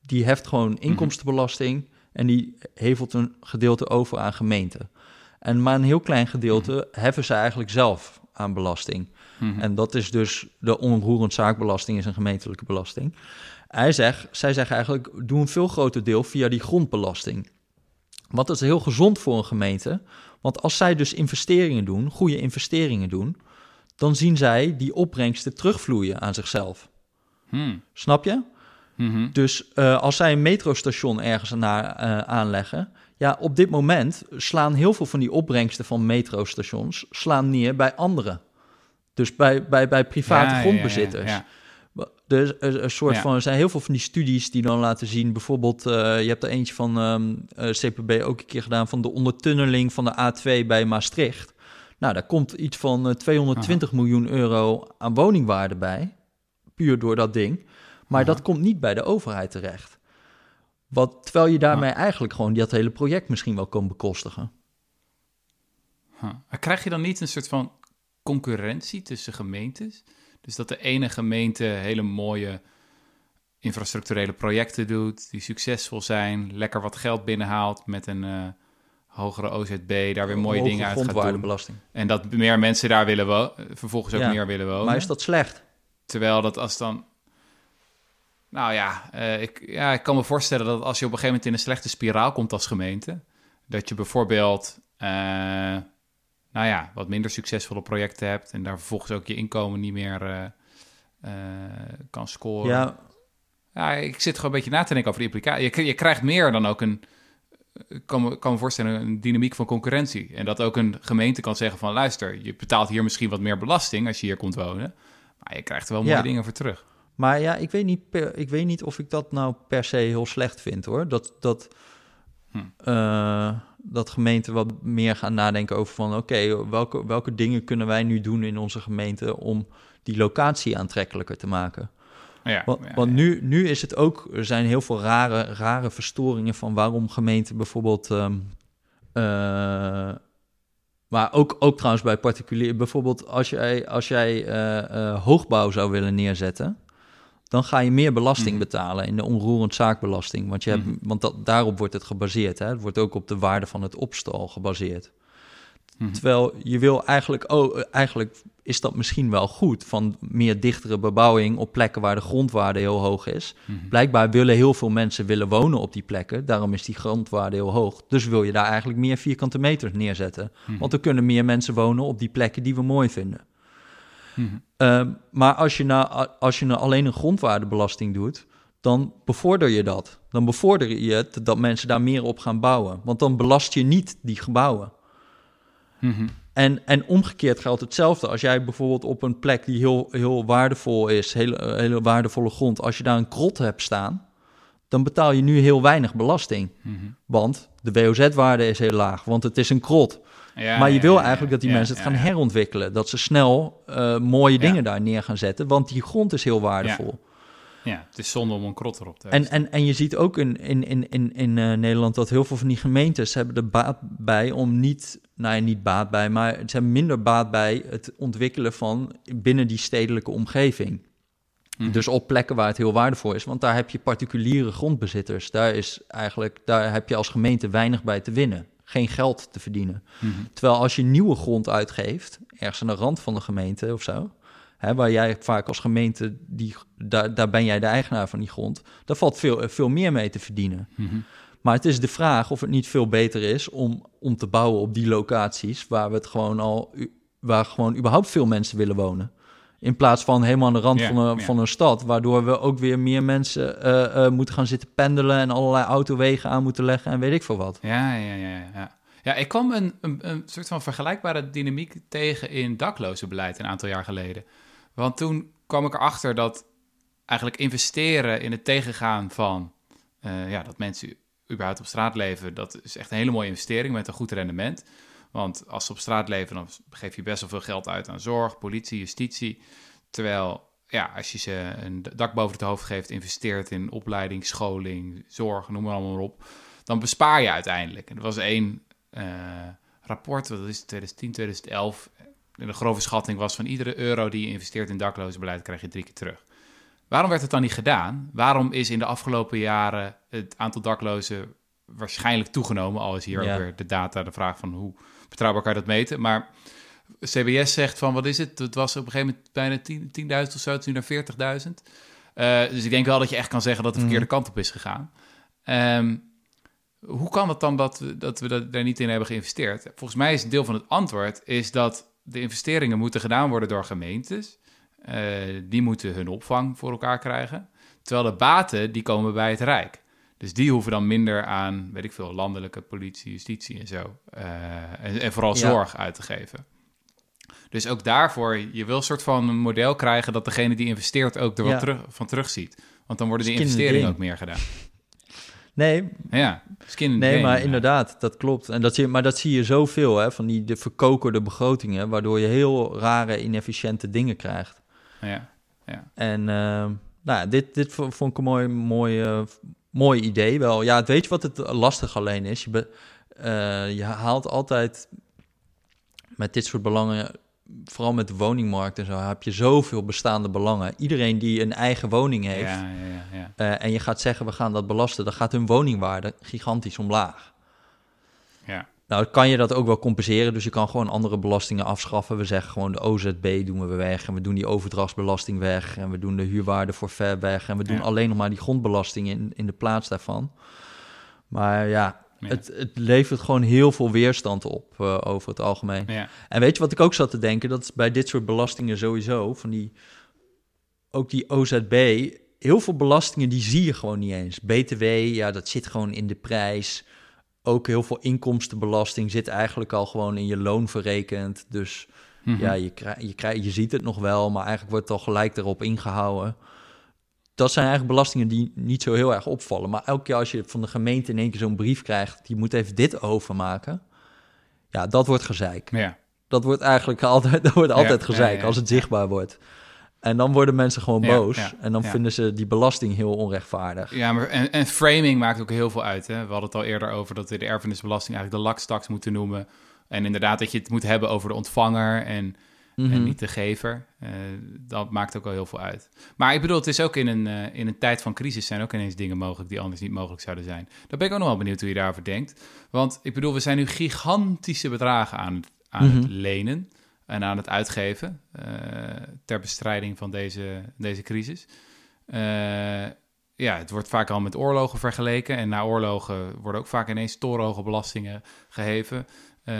Die heft gewoon Mhm. inkomstenbelasting... en die hevelt een gedeelte over aan gemeenten. En maar een heel klein gedeelte heffen ze eigenlijk zelf aan belasting. Mhm. En dat is dus de onroerend zaakbelasting is een gemeentelijke belasting. Hij zegt, zij zeggen eigenlijk, doe een veel groter deel via die grondbelasting. Want dat is heel gezond voor een gemeente. Want als zij dus investeringen doen, goede investeringen doen, dan zien zij die opbrengsten terugvloeien aan zichzelf. Hmm. Snap je? Mhm. Dus eh, als zij een metrostation ergens naar, eh, aanleggen, ja, op dit moment slaan heel veel van die opbrengsten van metrostations slaan neer bij anderen. Dus bij, bij, bij private Ja, ja, ja, grondbezitters. ja. Dus een, een soort Ja. van, er zijn heel veel van die studies die dan laten zien, bijvoorbeeld, eh, je hebt er eentje van ehm, eh, CPB ook een keer gedaan van de ondertunneling van de A2 bij Maastricht. Nou, daar komt iets van eh, 220 miljoen euro aan woningwaarde bij, puur door dat ding. Maar Aha. dat komt niet bij de overheid terecht. Wat, terwijl je daarmee eigenlijk gewoon dat hele project misschien wel kan bekostigen. Krijg je dan niet een soort van concurrentie tussen gemeentes? Dus dat de ene gemeente hele mooie infrastructurele projecten doet, die succesvol zijn, lekker wat geld binnenhaalt met een eh, hogere OZB, daar weer mooie dingen uit gaat doen. En dat meer mensen daar willen wonen, vervolgens ook Ja. meer willen wonen. Maar is dat slecht? Terwijl dat als dan... Nou ja, eh, ik, ja, ik kan me voorstellen dat als je op een gegeven moment in een slechte spiraal komt als gemeente, dat je bijvoorbeeld, eh, nou ja, wat minder succesvolle projecten hebt en daar vervolgens ook je inkomen niet meer eh, eh, kan scoren. Ja, Ja, ik zit gewoon een beetje na te denken over die implicatie. Je, je krijgt meer dan ook een, ik kan me, kan me voorstellen, een dynamiek van concurrentie. En dat ook een gemeente kan zeggen van, luister, je betaalt hier misschien wat meer belasting als je hier komt wonen. Maar je krijgt er wel mooie Ja. dingen voor terug. Maar ja, ik weet, niet per, ik weet niet of ik dat nou per se heel slecht vind hoor. Dat, dat, Hm. eh, dat gemeenten wat meer gaan nadenken over van oké, welke, welke dingen kunnen wij nu doen in onze gemeente om die locatie aantrekkelijker te maken. Ja, Want, ja, want ja. Nu, nu is het ook, er zijn heel veel rare, rare verstoringen van waarom gemeenten bijvoorbeeld. ehm, eh, maar ook, ook trouwens bij particulier. Bijvoorbeeld als jij, als jij eh, eh, hoogbouw zou willen neerzetten. Dan ga je meer belasting Mhm. betalen in de onroerend zaakbelasting. Want, je hebt, Mhm. want dat, daarop wordt het gebaseerd. Hè? Het wordt ook op de waarde van het opstal gebaseerd. Mhm. Terwijl je wil eigenlijk, oh, eigenlijk is dat misschien wel goed van meer dichtere bebouwing op plekken waar de grondwaarde heel hoog is. Blijkbaar willen heel veel mensen willen wonen op die plekken, daarom is die grondwaarde heel hoog. Dus wil je daar eigenlijk meer vierkante meters neerzetten. Want er kunnen meer mensen wonen op die plekken die we mooi vinden. Mhm. Ehm, maar als je, nou, als je nou alleen een grondwaardebelasting doet, dan bevorder je dat. Dan bevorder je het dat mensen daar meer op gaan bouwen. Want dan belast je niet die gebouwen. Mhm. En, en omgekeerd geldt hetzelfde. Als jij bijvoorbeeld op een plek die heel, heel waardevol is, hele, hele waardevolle grond, als je daar een krot hebt staan, dan betaal je nu heel weinig belasting. Mhm. Want de WOZ-waarde is heel laag, want het is een krot. Ja, maar je wil eigenlijk dat die mensen het gaan herontwikkelen. Dat ze snel eh, mooie dingen daar neer gaan zetten, want die grond is heel waardevol. Ja, het is zonde om een krot erop te hebben. En, en, en je ziet ook in, in, in, in, in eh, Nederland dat heel veel van die gemeentes hebben er baat bij om niet, nou ja, niet baat bij, maar ze hebben minder baat bij het ontwikkelen van binnen die stedelijke omgeving. Mhm. Dus op plekken waar het heel waardevol is, want daar heb je particuliere grondbezitters. Daar is eigenlijk, daar heb je als gemeente weinig bij te winnen. Geen geld te verdienen. Mhm. Terwijl als je nieuwe grond uitgeeft, ergens aan de rand van de gemeente of zo, hè, waar jij vaak als gemeente, die, daar, daar ben jij de eigenaar van die grond, daar valt veel, veel meer mee te verdienen. Mhm. Maar het is de vraag of het niet veel beter is om, om te bouwen op die locaties waar we het gewoon al, waar gewoon überhaupt veel mensen willen wonen. In plaats van helemaal aan de rand van, een, van een stad, waardoor we ook weer meer mensen eh, eh, moeten gaan zitten pendelen en allerlei autowegen aan moeten leggen en weet ik veel wat. Ja, ja, ja, ja, ja. Ja, ik kwam een, een, een soort van vergelijkbare dynamiek tegen in daklozenbeleid een aantal jaar geleden. Want toen kwam ik erachter dat eigenlijk investeren in het tegengaan van eh, ja, dat mensen überhaupt op straat leven, dat is echt een hele mooie investering met een goed rendement. Want als ze op straat leven, dan geef je best wel veel geld uit aan zorg, politie, justitie. Terwijl, ja, als je ze een dak boven het hoofd geeft, investeert in opleiding, scholing, zorg, noem maar allemaal op, dan bespaar je uiteindelijk. En er was één eh, rapport, dat is 2010, 2011. En de grove schatting was van iedere euro die je investeert in daklozenbeleid, krijg je drie keer terug. Waarom werd het dan niet gedaan? Waarom is in de afgelopen jaren het aantal daklozen waarschijnlijk toegenomen? Al is hier Ja. ook weer de data, de vraag van hoe betrouwbaar kan je dat meten. Maar CBS zegt van, wat is het? Het was op een gegeven moment bijna 10 10.000 of zo, het is nu naar 40.000. Eh, dus ik denk wel dat je echt kan zeggen dat de verkeerde kant op is gegaan. Ehm, hoe kan het dan dat we, dat we dat, daar niet in hebben geïnvesteerd? Volgens mij is een deel van het antwoord is dat de investeringen moeten gedaan worden door gemeentes. Eh, die moeten hun opvang voor elkaar krijgen. Terwijl de baten, die komen bij het Rijk. Dus die hoeven dan minder aan, weet ik veel, landelijke politie, justitie en zo. eh, en, en vooral Ja. zorg uit te geven. Dus ook daarvoor, je wil een soort van een model krijgen dat degene die investeert ook er wat Ja. terug, van terugziet. Want dan worden die the investeringen ook meer gedaan. Nee, Ja, skin nee game, maar ja. inderdaad, dat klopt. En dat zie, maar dat zie je zoveel, hè, van die de verkokerde begrotingen, waardoor je heel rare, inefficiënte dingen krijgt. Ja, ja. En ehm, nou, dit, dit vo- vond ik een mooi, mooi, eh, mooi idee wel. Ja, het weet je wat het lastig alleen is? Je, be- eh, je haalt altijd met dit soort belangen, vooral met de woningmarkt en zo, heb je zoveel bestaande belangen. Iedereen die een eigen woning heeft Ja, ja, ja, ja. eh, en je gaat zeggen we gaan dat belasten, dan gaat hun woningwaarde gigantisch omlaag. Nou, kan je dat ook wel compenseren. Dus je kan gewoon andere belastingen afschaffen. We zeggen gewoon de OZB doen we weg. En we doen die overdrachtsbelasting weg. En we doen de huurwaarde forfait weg. En we doen Ja. alleen nog maar die grondbelasting in, in de plaats daarvan. Maar ja, Ja. Het, het levert gewoon heel veel weerstand op eh, over het algemeen. Ja, En weet je wat ik ook zat te denken? Dat is bij dit soort belastingen sowieso, van die, ook die OZB, heel veel belastingen die zie je gewoon niet eens. BTW, ja, dat zit gewoon in de prijs. Ook heel veel inkomstenbelasting zit eigenlijk al gewoon in je loon verrekend. Dus Mhm. ja, je, krijg, je, krijg, je ziet het nog wel, maar eigenlijk wordt het al gelijk erop ingehouden. Dat zijn eigenlijk belastingen die niet zo heel erg opvallen. Maar elke keer als je van de gemeente in één keer zo'n brief krijgt, die moet even dit overmaken. Ja, dat wordt gezeik. ja. Dat wordt eigenlijk altijd, dat wordt altijd Ja, gezeik ja, ja, als het zichtbaar wordt. En dan worden mensen gewoon boos. ja, en dan ja. vinden ze die belasting heel onrechtvaardig. Ja, maar en, en framing maakt ook heel veel uit. Hè? We hadden het al eerder over dat we de erfenisbelasting eigenlijk de lakstaks moeten noemen. En inderdaad dat je het moet hebben over de ontvanger en, Mhm. en niet de gever. Eh, dat maakt ook al heel veel uit. Maar ik bedoel, het is ook in een, eh, in een tijd van crisis zijn ook ineens dingen mogelijk die anders niet mogelijk zouden zijn. Daar ben ik ook nog wel benieuwd hoe je daarover denkt. Want ik bedoel, we zijn nu gigantische bedragen aan, het- aan het Mhm. lenen en aan het uitgeven eh, ter bestrijding van deze, deze crisis. Eh, ja, het wordt vaak al met oorlogen vergeleken. En na oorlogen worden ook vaak ineens torenhoge belastingen geheven. eh,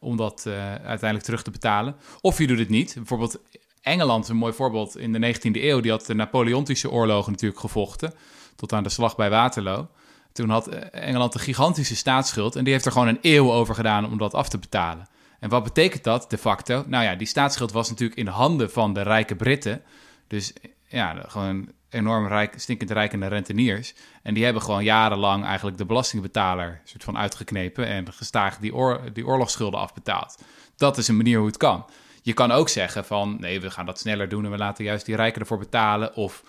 om dat uiteindelijk terug te betalen. Of je doet het niet. Bijvoorbeeld Engeland, een mooi voorbeeld in de 19e eeuw. Die had de Napoleontische oorlogen natuurlijk gevochten. Tot aan de slag bij Waterloo. Toen had Engeland een gigantische staatsschuld. En die heeft er gewoon een eeuw over gedaan om dat af te betalen. En wat betekent dat de facto? Nou ja, die staatsschuld was natuurlijk in de handen van de rijke Britten. Dus ja, gewoon enorm rijk, stinkend rijkende renteniers. En die hebben gewoon jarenlang eigenlijk de belastingbetaler soort van uitgeknepen en gestaag die, oor, die oorlogsschulden afbetaald. Dat is een manier hoe het kan. Je kan ook zeggen van nee, we gaan dat sneller doen en we laten juist die rijken ervoor betalen. Of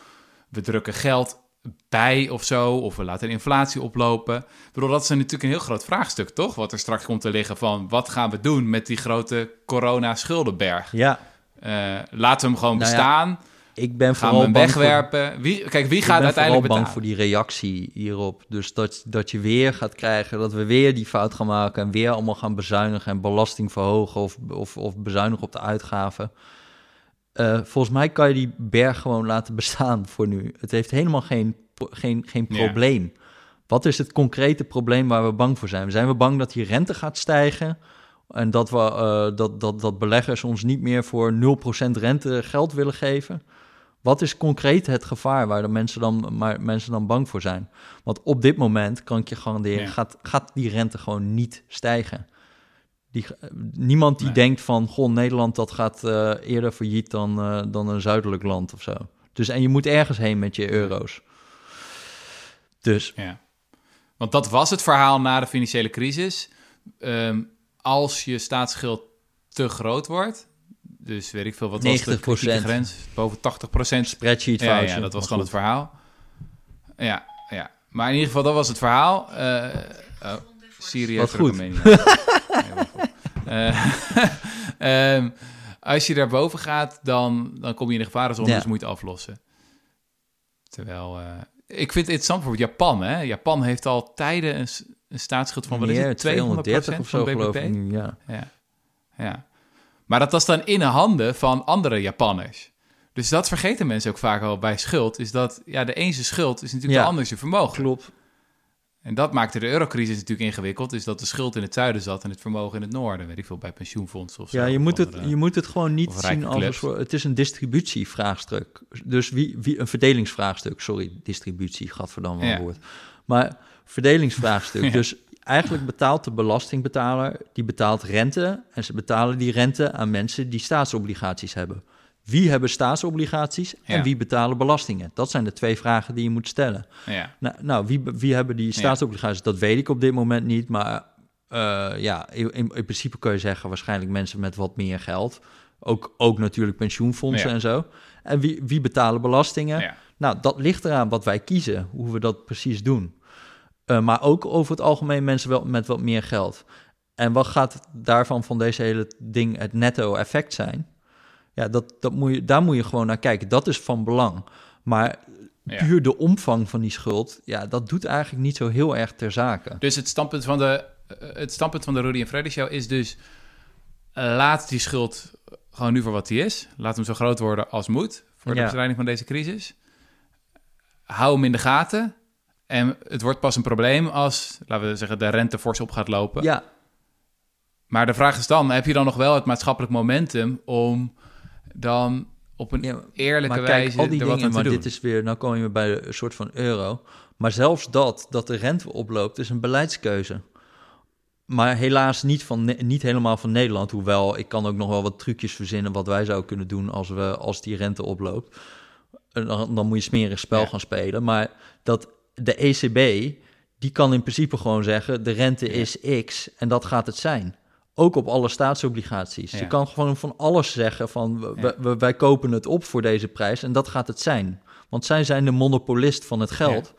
we drukken geld bij of zo, of we laten de inflatie oplopen. Ik bedoel, dat is natuurlijk een heel groot vraagstuk, toch? Wat er straks komt te liggen van wat gaan we doen met die grote corona-schuldenberg? Ja, Eh, laten we hem gewoon Nou ja, bestaan? ik ben gaan we vooral hem bang voor- wegwerpen? Wie, kijk, wie Ik gaat ben uiteindelijk vooral betalen? bang voor die reactie hierop. Dus dat, dat je weer gaat krijgen, dat we weer die fout gaan maken... en weer allemaal gaan bezuinigen en belasting verhogen... of, of, of bezuinigen op de uitgaven. Eh, volgens mij kan je die berg gewoon laten bestaan voor nu. Het heeft helemaal geen, geen, geen Ja. probleem. Wat is het concrete probleem waar we bang voor zijn? Zijn we bang dat die rente gaat stijgen... en dat, we, eh, dat, dat, dat beleggers ons niet meer voor 0% rente geld willen geven... Wat is concreet het gevaar waar de mensen dan, maar mensen dan bang voor zijn? Want op dit moment kan ik je garanderen, Ja. gaat, gaat die rente gewoon niet stijgen. Die, eh, niemand die Nee. denkt van, goh, Nederland dat gaat eh, eerder failliet dan, eh, dan een zuidelijk land of zo. Dus en je moet ergens heen met je euro's. Dus Ja. Want dat was het verhaal na de financiële crisis. Ehm, als je staatsschuld te groot wordt, dus weet ik veel, wat was de 90%. kritieke grens? Boven 80 procent. spreadsheet Ja, ja, dat was gewoon het verhaal. Ja, ja. Maar in ieder geval, dat was het verhaal. Oh, Syrië Wat goed. Eh, ehm, als je daarboven gaat, dan, dan kom je in de gevarenzone, Ja. dus moet je het aflossen. Terwijl, eh, ik vind het interessant bijvoorbeeld Japan. Hè? Japan heeft al tijden een, staatsschuld van, wat is het, 200% 230 of zo van BBP? ik ja. Ja. ja. Maar dat was dan in de handen van andere Japanners. Dus dat vergeten mensen ook vaak al bij schuld. Is dat ja, de ene zijn schuld is natuurlijk Ja. de ander zijn vermogen. Klopt. En dat maakte de eurocrisis natuurlijk ingewikkeld. Is dat de schuld in het zuiden zat en het vermogen in het noorden. Weet ik veel, bij pensioenfondsen of zo. Ja, je moet, het, je moet het gewoon niet zien als een clubs. soort... Het is een distributievraagstuk. Dus wie, wie, een verdelingsvraagstuk. Sorry, distributie, gadverdamme Ja. woord. Maar verdelingsvraagstuk. Ja. Dus eigenlijk betaalt de belastingbetaler... die betaalt rente en ze betalen die rente aan mensen die staatsobligaties hebben. Wie hebben staatsobligaties en Ja. wie betalen belastingen? Dat zijn de twee vragen die je moet stellen. Ja, Nou, nou wie, wie hebben die staatsobligaties? Dat weet ik op dit moment niet. Maar eh, ja, in, in principe kun je zeggen... waarschijnlijk mensen met wat meer geld. Ook, ook natuurlijk pensioenfondsen Ja. en zo. En wie, wie betalen belastingen? ja. Nou, dat ligt eraan wat wij kiezen, hoe we dat precies doen. Eh, maar ook over het algemeen mensen wel met wat meer geld. En wat gaat daarvan van deze hele ding het netto effect zijn? Ja, dat, dat moet je, daar moet je gewoon naar kijken. Dat is van belang. Maar Ja. puur de omvang van die schuld, ja, dat doet eigenlijk niet zo heel erg ter zake. Dus het standpunt van de, het standpunt van de Rudy en Freddy Show is dus... laat die schuld gewoon nu voor wat die is. Laat hem zo groot worden als moet voor de Ja. bestrijding van deze crisis. Hou hem in de gaten. En het wordt pas een probleem als, laten we zeggen, de rente fors op gaat lopen. Ja, Maar de vraag is dan, heb je dan nog wel het maatschappelijk momentum om dan op een Ja, eerlijke maar kijk, wijze al die er wat dingen, aan maar doen? dit is weer, nou kom je bij een soort van euro. Maar zelfs dat, dat de rente oploopt, is een beleidskeuze. Maar helaas niet, van, niet helemaal van Nederland. Hoewel, ik kan ook nog wel wat trucjes verzinnen wat wij zouden kunnen doen als, we, als die rente oploopt. En Dan, dan moet je smerig spel Ja. gaan spelen. Maar dat de ECB, die kan in principe gewoon zeggen... de rente Ja. is x en dat gaat het zijn. Ook op alle staatsobligaties. Ja. Je kan gewoon van alles zeggen van... we- Ja. we- wij kopen het op voor deze prijs en dat gaat het zijn. Want zij zijn de monopolist van het geld.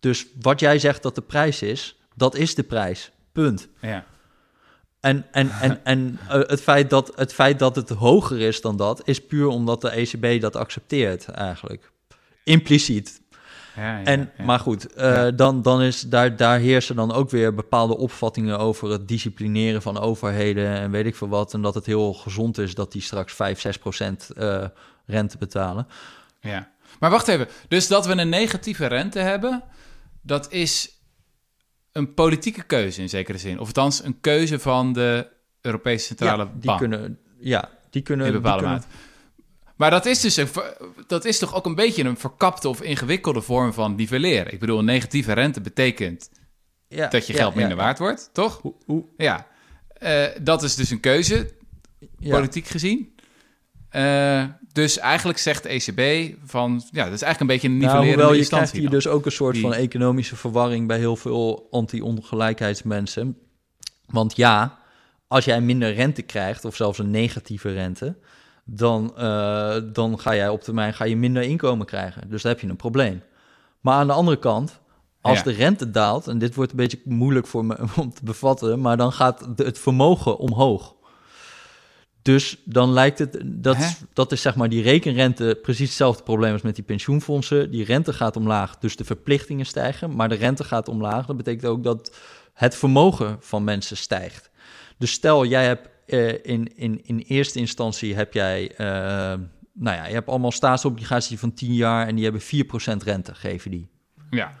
Dus wat jij zegt dat de prijs is, dat is de prijs. Punt. Ja. En, en, en, en eh, het, feit dat, het feit dat het hoger is dan dat, is puur omdat de ECB dat accepteert eigenlijk. Impliciet. Ja, ja, En, ja. Maar goed, eh, dan, dan is, daar, daar heersen dan ook weer bepaalde opvattingen over het disciplineren van overheden en weet ik veel wat. En dat het heel gezond is dat die straks 5, 6 procent eh, rente betalen. Ja. Maar wacht even. Dus dat we een negatieve rente hebben, dat is een politieke keuze in zekere zin. Of althans, een keuze van de Europese Centrale die Bank kunnen, ja, die kunnen... in die bepaalde kunnen- mate. Maar dat is dus een, dat is toch ook een beetje een verkapte of ingewikkelde vorm van nivelleren. Ik bedoel, een negatieve rente betekent ja, dat je geld ja, minder ja. waard wordt, toch? Hoe, hoe, Ja. Eh, dat is dus een keuze, politiek gezien. Eh, dus eigenlijk zegt de ECB van, ja, dat is eigenlijk een beetje een Nou, nivellerende hoewel je krijgt hier dan. dus ook een soort Die- van economische verwarring bij heel veel anti-ongelijkheidsmensen. Want ja, als jij minder rente krijgt, of zelfs een negatieve rente, dan, eh, dan ga jij op termijn ga je minder inkomen krijgen. Dus dan heb je een probleem. Maar aan de andere kant, als Ja. de rente daalt, en dit wordt een beetje moeilijk voor me om te bevatten, maar dan gaat het vermogen omhoog. Dus dan lijkt het, dat, is- dat is zeg maar die rekenrente precies hetzelfde probleem als met die pensioenfondsen. Die rente gaat omlaag, dus de verplichtingen stijgen, maar de rente gaat omlaag. Dat betekent ook dat het vermogen van mensen stijgt. Dus stel, jij hebt eh, in, in, in eerste instantie heb jij, eh, nou ja, je hebt allemaal staatsobligaties van 10 jaar en die hebben 4% rente, geven die. Ja,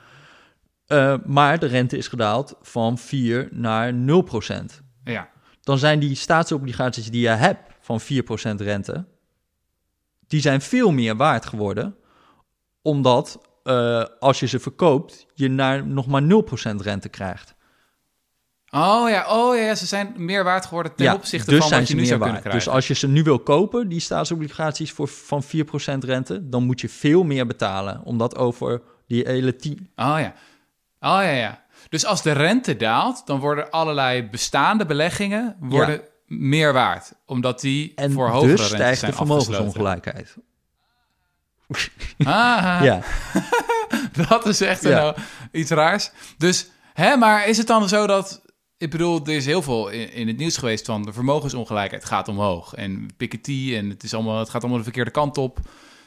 Eh, maar de rente is gedaald van 4 naar 0%. ja. Dan zijn die staatsobligaties die je hebt van 4% rente, die zijn veel meer waard geworden, omdat als je ze verkoopt, je naar nog maar 0% rente krijgt. Oh ja, oh ja, ze zijn meer waard geworden ten opzichte dus van wat je nu zou kunnen krijgen. Dus als je ze nu wil kopen, die staatsobligaties voor, van 4% rente, dan moet je veel meer betalen, omdat over die hele 10... Oh ja. Oh ja, ja. Dus als de rente daalt, dan worden allerlei bestaande beleggingen worden meer waard. Omdat die En voor hogere dus rentes stijgt zijn de vermogensongelijkheid. Ah, Ja. dat is echt Ja. nou iets raars. Dus, hè, maar is het dan zo dat... Ik bedoel, er is heel veel in, in het nieuws geweest van de vermogensongelijkheid gaat omhoog. En Piketty en het, is allemaal, het gaat allemaal de verkeerde kant op.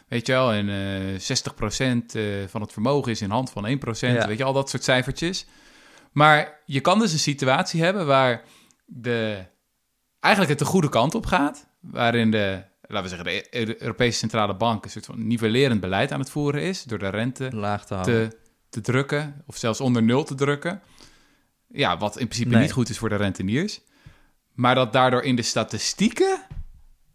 Weet je wel, en eh 60% eh, van het vermogen is in hand van 1%. Ja. Weet je, al dat soort cijfertjes. Maar je kan dus een situatie hebben waar de, eigenlijk het de goede kant op gaat. Waarin de, laten we zeggen, de E- Europese Centrale Bank een soort van nivellerend beleid aan het voeren is. Door de rente Laag te te te drukken, of zelfs onder nul te drukken. Ja, wat in principe Nee. niet goed is voor de renteniers. Maar dat daardoor in de statistieken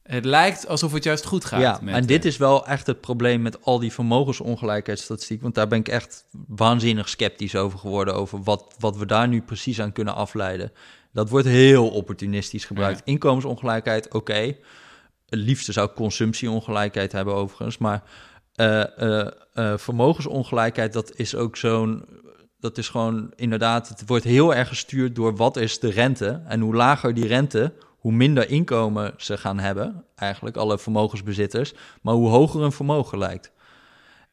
het lijkt alsof het juist goed gaat. ja, met, en dit eh, is wel echt het probleem met al die vermogensongelijkheidsstatistiek. Want daar ben ik echt waanzinnig sceptisch over geworden. Over wat, wat we daar nu precies aan kunnen afleiden. Dat wordt heel opportunistisch gebruikt. Ja. Inkomensongelijkheid, oké. Het liefste zou ik consumptieongelijkheid hebben overigens. Maar eh, eh, vermogensongelijkheid, dat is ook zo'n... Dat is gewoon inderdaad, het wordt heel erg gestuurd door wat is de rente. En hoe lager die rente, hoe minder inkomen ze gaan hebben. Eigenlijk alle vermogensbezitters. Maar hoe hoger hun vermogen lijkt.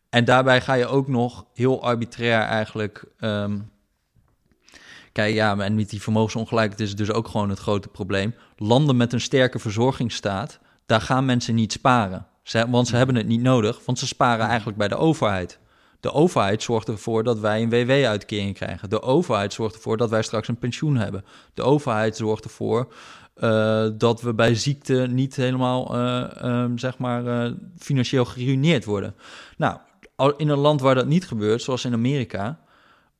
En daarbij ga je ook nog heel arbitrair eigenlijk... ehm, Kijk, ja, en met die vermogensongelijkheid is dus ook gewoon het grote probleem. Landen met een sterke verzorgingsstaat, daar gaan mensen niet sparen. Ze, want ze hebben het niet nodig, want ze sparen eigenlijk bij de overheid. De overheid zorgt ervoor dat wij een WW-uitkering krijgen. De overheid zorgt ervoor dat wij straks een pensioen hebben. De overheid zorgt ervoor eh, dat we bij ziekte niet helemaal, eh, ehm, zeg maar, eh, financieel geruineerd worden. Nou, in een land waar dat niet gebeurt, zoals in Amerika,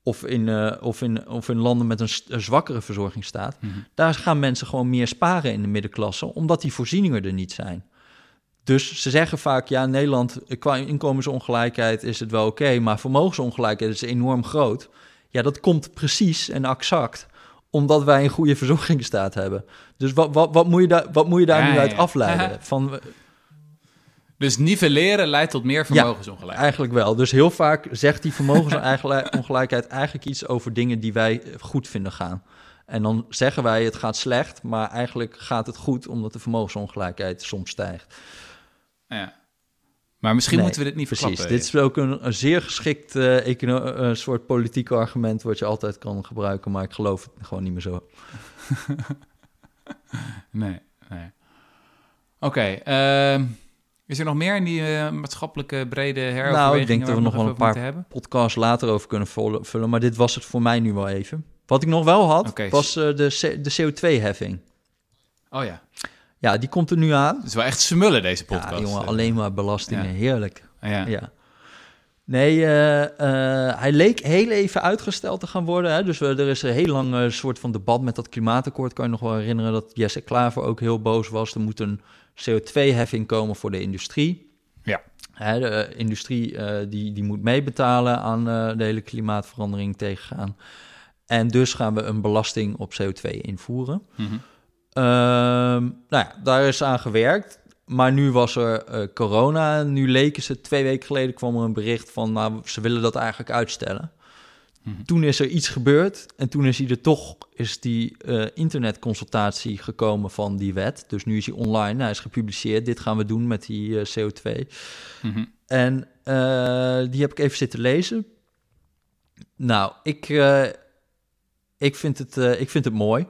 of in, of in, of in landen met een zwakkere verzorgingsstaat, Mhm. daar gaan mensen gewoon meer sparen in de middenklasse, omdat die voorzieningen er niet zijn. Dus ze zeggen vaak, ja, Nederland, qua inkomensongelijkheid is het wel oké, maar vermogensongelijkheid is enorm groot. Ja, dat komt precies en exact omdat wij een goede verzorgingsstaat hebben. Dus wat, wat, wat, moet, je daar, wat moet je daar Ja, nu uit ja. afleiden? Van, Dus nivelleren leidt tot meer vermogensongelijkheid. Eigenlijk wel. Dus heel vaak zegt die vermogensongelijkheid eigenlijk iets over dingen die wij goed vinden gaan. En dan zeggen wij het gaat slecht, maar eigenlijk gaat het goed omdat de vermogensongelijkheid soms stijgt. Ja. Maar misschien Nee, moeten we dit niet Precies. verklappen. Dit is ook een, een zeer geschikt eh, econo- eh, soort politiek argument wat je altijd kan gebruiken, maar ik geloof het gewoon niet meer zo. Nee, nee. Oké, ehm, is er nog meer in die eh, maatschappelijke brede heroverwegingen Nou, ik denk dat we nog wel een paar hebben? Podcast later over kunnen vullen, maar dit was het voor mij nu wel even. Wat ik nog wel had, was de, C- de CO2-heffing. Oh ja, Ja, die komt er nu aan. het is wel echt smullen deze podcast. Ja, jongen, alleen maar belastingen. Ja. Heerlijk. Ja. Ja. Nee, eh, eh, hij leek heel even uitgesteld te gaan worden. Hè? Dus we, er is een heel lang eh, soort van debat met dat klimaatakkoord. Kan je nog wel herinneren dat Jesse Klaver ook heel boos was. Er moet een CO2-heffing komen voor de industrie. Ja. Hè, de industrie die, die moet meebetalen aan de hele klimaatverandering tegengaan. En dus gaan we een belasting op CO2 invoeren. Mhm. Nou ja, daar is aan gewerkt. Maar nu was er eh, corona. Nu leken ze, twee weken geleden kwam er een bericht van... nou, ze willen dat eigenlijk uitstellen. Mhm. Toen is er iets gebeurd. En toen is hij er toch, is die eh, internetconsultatie gekomen van die wet. Dus nu is hij online, hij is gepubliceerd. Dit gaan we doen met die eh, CO2. Mhm. En die heb ik even zitten lezen. Nou, ik, ik, vind, het, ik vind het mooi.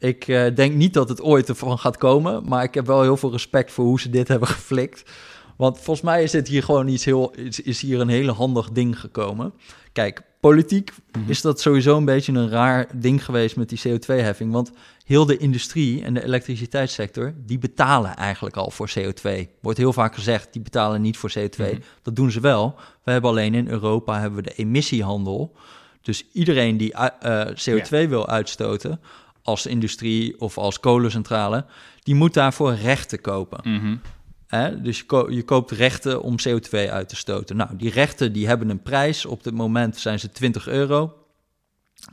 Ik eh, denk niet dat het ooit ervan gaat komen, maar ik heb wel heel veel respect voor hoe ze dit hebben geflikt. Want volgens mij is dit hier gewoon iets heel, is, is hier een hele handig ding gekomen. Kijk, politiek Mhm. is dat sowieso een beetje een raar ding geweest met die CO2-heffing. Want heel de industrie en de elektriciteitssector, die betalen eigenlijk al voor CO2. Wordt heel vaak gezegd, die betalen niet voor CO2. Mhm. Dat doen ze wel. We hebben alleen in Europa hebben we de emissiehandel. Dus iedereen die eh, CO2 wil uitstoten, als industrie of als kolencentrale, die moet daarvoor rechten kopen. Mhm. Hè? Dus je, ko- je koopt rechten om CO2 uit te stoten. Nou, die rechten die hebben een prijs. Op dit moment zijn ze 20 euro.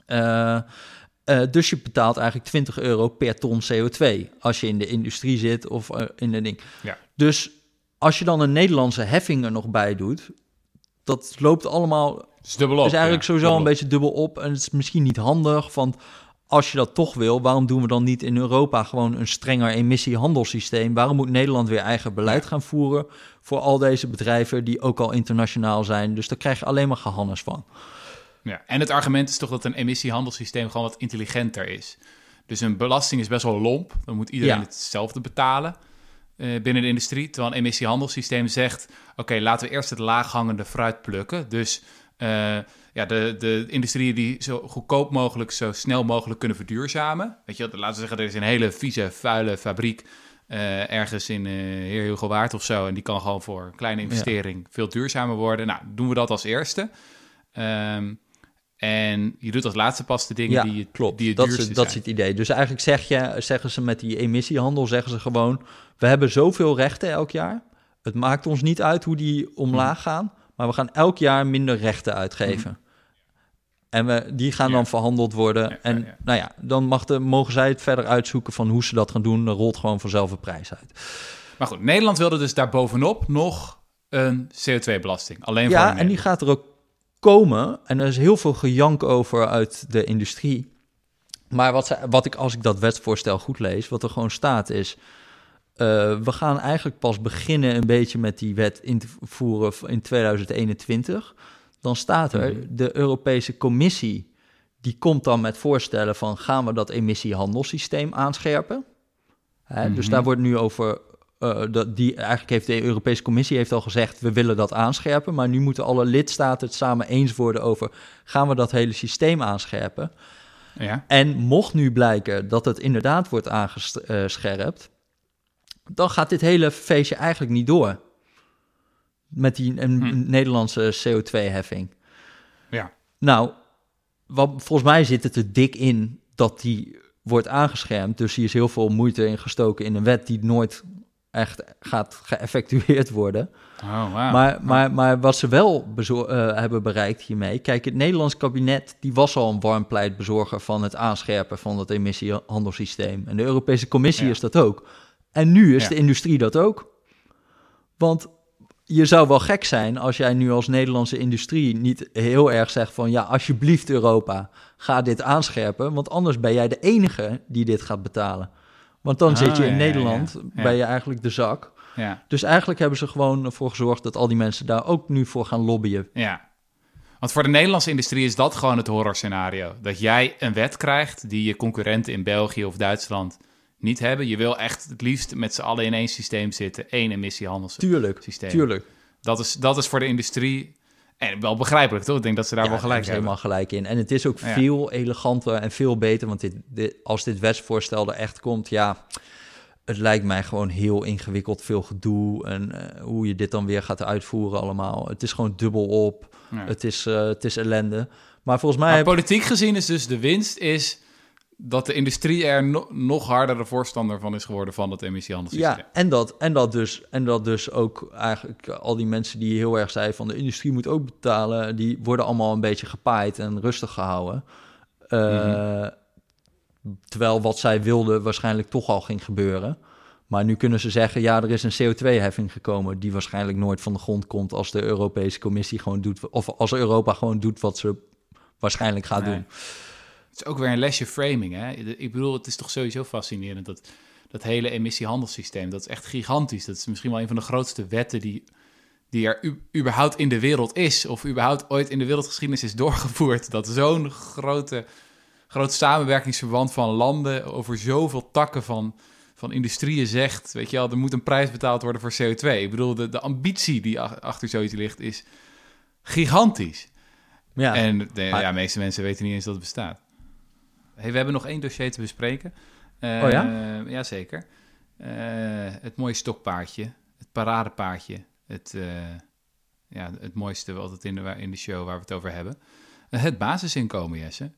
Eh, eh, dus je betaalt eigenlijk 20 euro per ton CO2 als je in de industrie zit of eh, in de ding. Ja. Dus als je dan een Nederlandse heffing er nog bij doet, dat loopt allemaal dubbel op. is eigenlijk ja, sowieso een beetje dubbel op. En het is misschien niet handig, want als je dat toch wil, waarom doen we dan niet in Europa gewoon een strenger emissiehandelssysteem? Waarom moet Nederland weer eigen beleid gaan voeren voor al deze bedrijven die ook al internationaal zijn? Dus daar krijg je alleen maar gehannes van. Ja. En het argument is toch dat een emissiehandelssysteem gewoon wat intelligenter is. Dus een belasting is best wel lomp. Dan moet iedereen Ja. hetzelfde betalen eh, binnen de industrie. Terwijl een emissiehandelssysteem zegt... oké, laten we eerst het laaghangende fruit plukken. Dus eh, ja, de, de industrieën die zo goedkoop mogelijk... zo snel mogelijk kunnen verduurzamen. Weet je, laten we zeggen, er is een hele vieze, vuile fabriek... eh, ergens in Hugo Waard of zo... en die kan gewoon voor een kleine investering veel duurzamer worden. Nou, doen we dat als eerste... Ehm, en je doet als laatste pas de dingen Ja, die, je, klopt. die het dat, is, dat is het idee. Dus eigenlijk zeg je, zeggen ze met die emissiehandel, zeggen ze gewoon, we hebben zoveel rechten elk jaar. Het maakt ons niet uit hoe die omlaag gaan, maar we gaan elk jaar minder rechten uitgeven. En we, die gaan Ja. dan verhandeld worden. Ja, en nou ja, dan mag de, mogen zij het verder uitzoeken van hoe ze dat gaan doen. Er rolt gewoon vanzelf een prijs uit. Maar goed, Nederland wilde dus daarbovenop nog een CO2-belasting. Alleen voor Ja, en die gaat er ook komen. En er is heel veel gejank over uit de industrie. Maar wat, wat ik, als ik dat wetsvoorstel goed lees, wat er gewoon staat is... eh, we gaan eigenlijk pas beginnen een beetje met die wet in te voeren in 2021. Dan staat er, Mhm. de Europese Commissie... die komt dan met voorstellen van... gaan we dat emissiehandelssysteem aanscherpen? Hè, Dus Mhm. daar wordt nu over eh, dat die, eigenlijk heeft de Europese Commissie heeft al gezegd, we willen dat aanscherpen. Maar nu moeten alle lidstaten het samen eens worden over, gaan we dat hele systeem aanscherpen? Ja, En mocht nu blijken dat het inderdaad wordt aangescherpt, dan gaat dit hele feestje eigenlijk niet door. Met die een, Hm. Nederlandse CO2-heffing. ja. Nou, wat, volgens mij zit het er dik in dat die wordt aangeschermd. Dus hier is heel veel moeite in gestoken in een wet die nooit echt gaat geëffectueerd worden. Oh, wauw. Maar, maar, maar wat ze wel eh, hebben bereikt hiermee... Kijk, het Nederlands kabinet die was al een warm pleitbezorger... van het aanscherpen van het emissiehandelssysteem. En de Europese Commissie Ja. is dat ook. En nu is Ja. de industrie dat ook. Want je zou wel gek zijn als jij nu als Nederlandse industrie... niet heel erg zegt van... ja, alsjeblieft Europa, ga dit aanscherpen... want anders ben jij de enige die dit gaat betalen. Want dan Ah, zit je in ja. Nederland, Ja. ben je eigenlijk de zak... ja, Dus eigenlijk hebben ze gewoon ervoor gezorgd dat al die mensen daar ook nu voor gaan lobbyen. ja. Want voor de Nederlandse industrie is dat gewoon het horrorscenario. Dat jij een wet krijgt die je concurrenten in België of Duitsland niet hebben. Je wil echt het liefst met z'n allen in één systeem zitten. één emissiehandelssysteem. Tuurlijk, tuurlijk. Dat is, dat is voor de industrie... En wel begrijpelijk, toch? Ik denk dat ze daar Ja, wel gelijk hebben helemaal gelijk in. En het is ook Ja. veel eleganter en veel beter. Want dit, dit, als dit wetsvoorstel er echt komt, ja, het lijkt mij gewoon heel ingewikkeld, veel gedoe. En eh, hoe je dit dan weer gaat uitvoeren allemaal. Het is gewoon dubbel op. Ja. Het, is, eh, het is ellende. Maar volgens mij... Maar politiek gezien is dus de winst is dat de industrie er no- nog hardere voorstander van is geworden van dat emissiehandelssysteem. Ja, en dat, en, dat dus, en dat dus ook eigenlijk al die mensen die heel erg zeiden van de industrie moet ook betalen, die worden allemaal een beetje gepaaid en rustig gehouden. Eh. Terwijl wat zij wilden waarschijnlijk toch al ging gebeuren. Maar nu kunnen ze zeggen, ja, er is een CO2-heffing gekomen die waarschijnlijk nooit van de grond komt als de Europese Commissie gewoon doet, of als Europa gewoon doet wat ze waarschijnlijk gaat Nee. doen. Het is ook weer een lesje framing. Hè? Ik bedoel, het is toch sowieso fascinerend dat dat hele emissiehandelssysteem, dat is echt gigantisch. Dat is misschien wel een van de grootste wetten die, die er u- überhaupt in de wereld is, of überhaupt ooit in de wereldgeschiedenis is doorgevoerd. Dat zo'n grote, groot samenwerkingsverband van landen over zoveel takken van, van industrieën zegt, weet je wel, er moet een prijs betaald worden voor CO2. Ik bedoel, de, de ambitie die ach- achter zoiets ligt is gigantisch. Ja, En de ja, meeste mensen weten niet eens dat het bestaat. Hey, we hebben nog één dossier te bespreken. Eh, Oh Jazeker. Eh, het mooie stokpaardje, het paradepaardje, het, eh, ja, het mooiste altijd in de, in de show waar we het over hebben. Het basisinkomen, Jesse.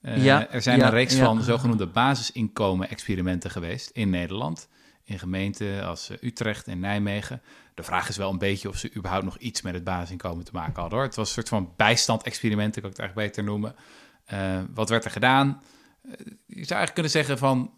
Ja, er zijn ja, een reeks ja. van zogenoemde basisinkomen-experimenten geweest in Nederland. In gemeenten als Utrecht en Nijmegen. De vraag is wel een beetje of ze überhaupt nog iets met het basisinkomen te maken hadden. Hoor. Het was een soort van bijstand-experiment, kan ik het eigenlijk beter noemen. Wat werd er gedaan? Eh, je zou eigenlijk kunnen zeggen van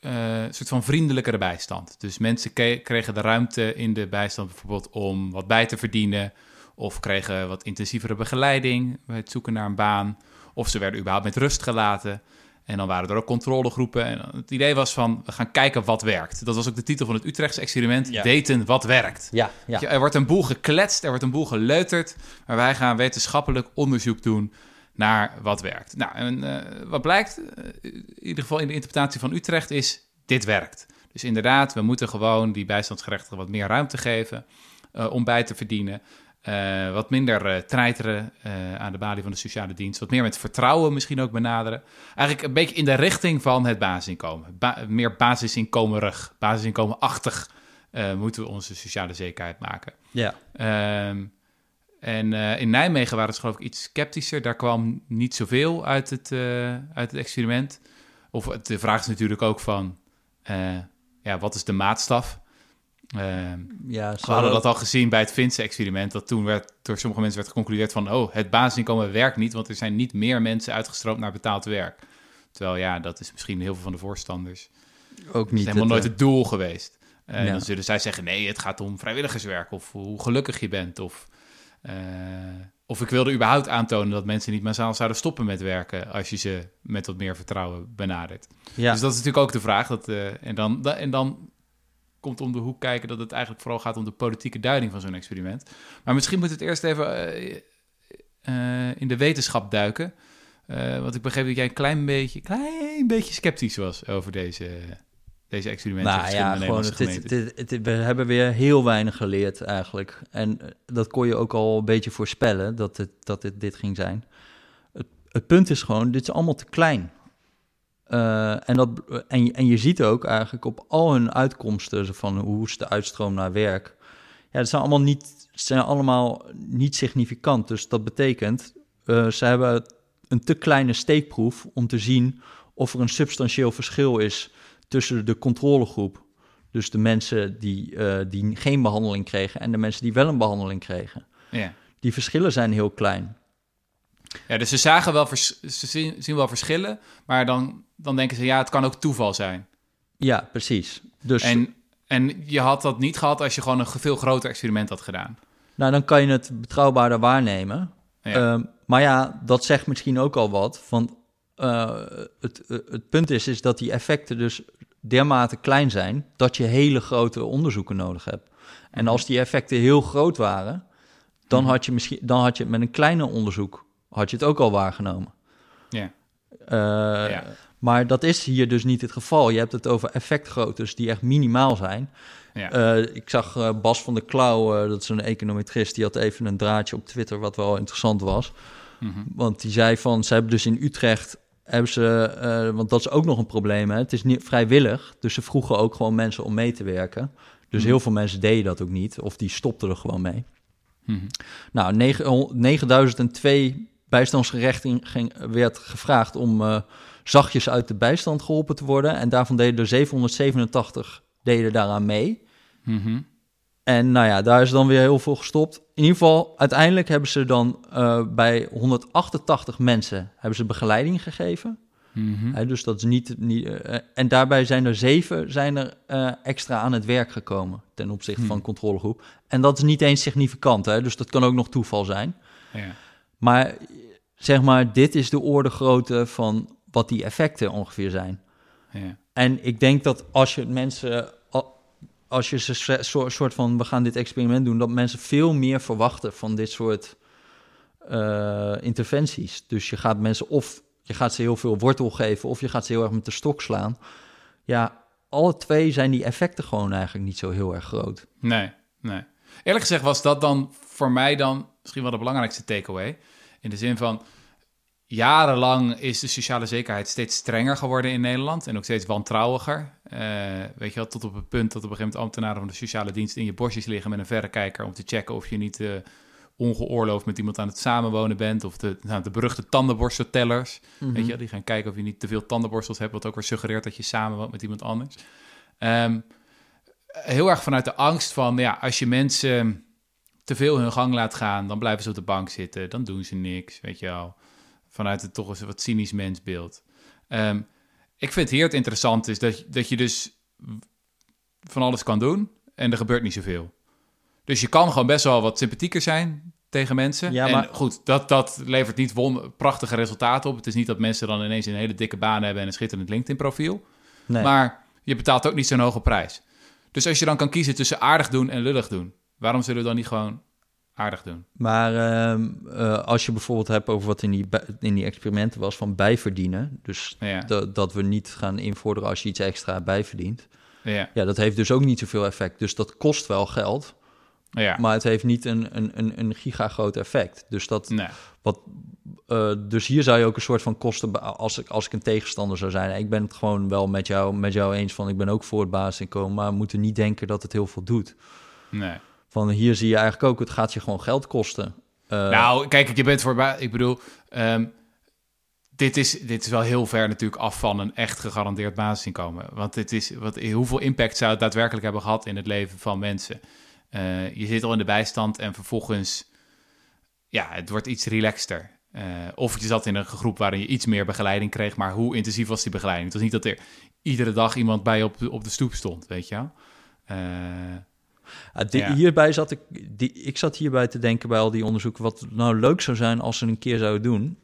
eh, een soort van vriendelijkere bijstand. Dus mensen kregen de ruimte in de bijstand bijvoorbeeld om wat bij te verdienen. Of kregen wat intensievere begeleiding bij het zoeken naar een baan. Of ze werden überhaupt met rust gelaten. En dan waren er ook controlegroepen. En het idee was van, we gaan kijken wat werkt. Dat was ook de titel van het Utrechtse experiment. Ja. Weten wat werkt. ja, ja. Er wordt een boel gekletst, er wordt een boel geleuterd. Maar wij gaan wetenschappelijk onderzoek doen naar wat werkt. Nou, en eh, wat blijkt, eh, in ieder geval in de interpretatie van Utrecht, is dit werkt. Dus inderdaad, we moeten gewoon die bijstandsgerechtigen wat meer ruimte geven eh, om bij te verdienen. Wat minder treiteren aan de balie van de sociale dienst. Wat meer met vertrouwen misschien ook benaderen. Eigenlijk een beetje in de richting van het basisinkomen. Ba- meer basisinkomerig, basisinkomenachtig moeten we onze sociale zekerheid maken. ja. Ehm, En eh, in Nijmegen waren ze geloof ik iets sceptischer. Daar kwam niet zoveel uit het, eh, uit het experiment. Of het- de vraag is natuurlijk ook van, eh, ja, wat is de maatstaf? Ja, we hadden dat al gezien bij het Finse experiment. Dat toen werd door sommige mensen werd geconcludeerd van... oh, het basisinkomen werkt niet... want er zijn niet meer mensen uitgestroomd naar betaald werk. Terwijl ja, dat is misschien heel veel van de voorstanders... ook Het niet. is helemaal het, nooit het doel geweest. En Ja. dan zullen zij zeggen, nee, het gaat om vrijwilligerswerk... of hoe gelukkig je bent. Of, eh, of ik wilde überhaupt aantonen dat mensen niet massaal zouden stoppen met werken... als je ze met wat meer vertrouwen benadert. ja. Dus dat is natuurlijk ook de vraag. Dat, eh, en, dan, da- en dan komt om de hoek kijken dat het eigenlijk vooral gaat om de politieke duiding van zo'n experiment. Maar misschien moet het eerst even eh, in de wetenschap duiken. Want ik begreep dat jij een klein beetje, klein beetje sceptisch was over deze, deze experimenten. Nou ja, gewoon, het, het, gemeenten. het- het- we hebben weer heel weinig geleerd eigenlijk. En eh, dat kon je ook al een beetje voorspellen, dat het, dat het dit ging zijn. Het, het punt is gewoon, dit is allemaal te klein. Eh, en, dat, en, je- en je ziet ook eigenlijk op al hun uitkomsten van hoe is de uitstroom naar werk. Ja, dat zijn allemaal niet, zijn allemaal niet significant. Dus dat betekent, eh, ze hebben een te kleine steekproef om te zien of er een substantieel verschil is tussen de controlegroep, dus de mensen die, eh, die geen behandeling kregen, en de mensen die wel een behandeling kregen. Ja. Die verschillen zijn heel klein. ja, dus ze zagen wel, vers- ze zien, zien wel verschillen, maar dan, dan denken ze, ja, het kan ook toeval zijn. Ja, precies. Dus En, en je had dat niet gehad als je gewoon een veel groter experiment had gedaan. nou, dan kan je het betrouwbaarder waarnemen. Ja. Ehm, maar ja, dat zegt misschien ook al wat. Want eh, het, eh, het punt is, is dat die effecten dus dermate klein zijn dat je hele grote onderzoeken nodig hebt. En als die effecten heel groot waren, dan had je misschien dan had je het met een kleiner onderzoek had je het ook al waargenomen. ja. Eh. Maar dat is hier dus niet het geval. Je hebt het over effectgroottes die echt minimaal zijn. Ja. Eh, ik zag eh, Bas van der Klauw, dat is een econometrist, die had even een draadje op Twitter wat wel interessant was. Mhm. Want die zei van, ze hebben dus in Utrecht, hebben ze, eh, want dat is ook nog een probleem, hè? het is niet vrijwillig. Dus ze vroegen ook gewoon mensen om mee te werken. Dus Mhm. heel veel mensen deden dat ook niet, of die stopten er gewoon mee. Mhm. Nou, 9 9002 bijstandsgerechtigden ging- werd gevraagd om eh, zachtjes uit de bijstand geholpen te worden. En daarvan deden er 787 deden daaraan mee. Mhm. En nou ja, daar is dan weer heel veel gestopt. In ieder geval, uiteindelijk hebben ze dan eh, bij 188 mensen hebben ze begeleiding gegeven. Mhm. Dus dat is niet... niet eh, en daarbij zijn er zeven zijn er, eh, extra aan het werk gekomen ten opzichte van Hmm. controlegroep. En dat is niet eens significant, hè, dus dat kan ook nog toeval zijn. Ja. Maar zeg maar, dit is de orde grootte van wat die effecten ongeveer zijn. Ja. En ik denk dat als je mensen, als je ze soort van, we gaan dit experiment doen, dat mensen veel meer verwachten van dit soort eh, interventies. Dus je gaat mensen of je gaat ze heel veel wortel geven, of je gaat ze heel erg met de stok slaan. Ja, alle twee zijn die effecten gewoon eigenlijk niet zo heel erg groot. Nee, nee. Eerlijk gezegd was dat dan voor mij dan misschien wel de belangrijkste takeaway. In de zin van, jarenlang is de sociale zekerheid steeds strenger geworden in Nederland. En ook steeds wantrouwiger. Eh, weet je wel, tot op het punt dat op een gegeven moment ambtenaren van de sociale dienst in je bosjes liggen met een verrekijker om te checken of je niet eh, ongeoorloofd met iemand aan het samenwonen bent. Of de, nou, de beruchte tandenborsteltellers. Weet je, die gaan kijken of je niet te veel tandenborstels hebt, wat ook weer suggereert dat je samenwoont met iemand anders. Ehm, heel erg vanuit de angst van, ja, als je mensen te veel hun gang laat gaan, dan blijven ze op de bank zitten, dan doen ze niks, weet je wel. Vanuit het toch eens wat cynisch mensbeeld. Ehm, ik vind hier het interessant is dat, dat je dus van alles kan doen en er gebeurt niet zoveel. Dus je kan gewoon best wel wat sympathieker zijn tegen mensen. Ja, en maar- goed, dat, dat levert niet won prachtige resultaten op. Het is niet dat mensen dan ineens een hele dikke baan hebben en een schitterend LinkedIn-profiel. Nee. Maar je betaalt ook niet zo'n hoge prijs. Dus als je dan kan kiezen tussen aardig doen en lullig doen, waarom zullen we dan niet gewoon aardig doen? Maar ehm, eh, als je bijvoorbeeld hebt over wat in die, in die experimenten was van bijverdienen, dus Ja, dat, we niet gaan invorderen als je iets extra bijverdient, ja, ja, dat heeft dus ook niet zoveel effect. Dus dat kost wel geld, ja. maar het heeft niet een, een, een, een gigagroot effect. Dus, dat, Nee. wat, eh, dus hier zou je ook een soort van kosten, als ik, als ik een tegenstander zou zijn. Ik ben het gewoon wel met jou, met jou eens van, ik ben ook voor het basisinkomen, maar we moeten niet denken dat het heel veel doet. nee. Van hier zie je eigenlijk ook, het gaat je gewoon geld kosten. Eh, nou, kijk, je bent voorbij. Ik bedoel, ehm, dit, is, dit is wel heel ver natuurlijk af van een echt gegarandeerd basisinkomen. Want dit is, wat, hoeveel impact zou het daadwerkelijk hebben gehad in het leven van mensen? Eh, je zit al in de bijstand en vervolgens, ja, het wordt iets relaxter. Uh, of je zat in een groep waarin je iets meer begeleiding kreeg, maar hoe intensief was die begeleiding? Het was niet dat er iedere dag iemand bij op de, op de stoep stond, weet je wel? Uh, Hierbij zat ik, die, ik zat hierbij te denken bij al die onderzoeken, wat nou leuk zou zijn als ze een keer zouden doen.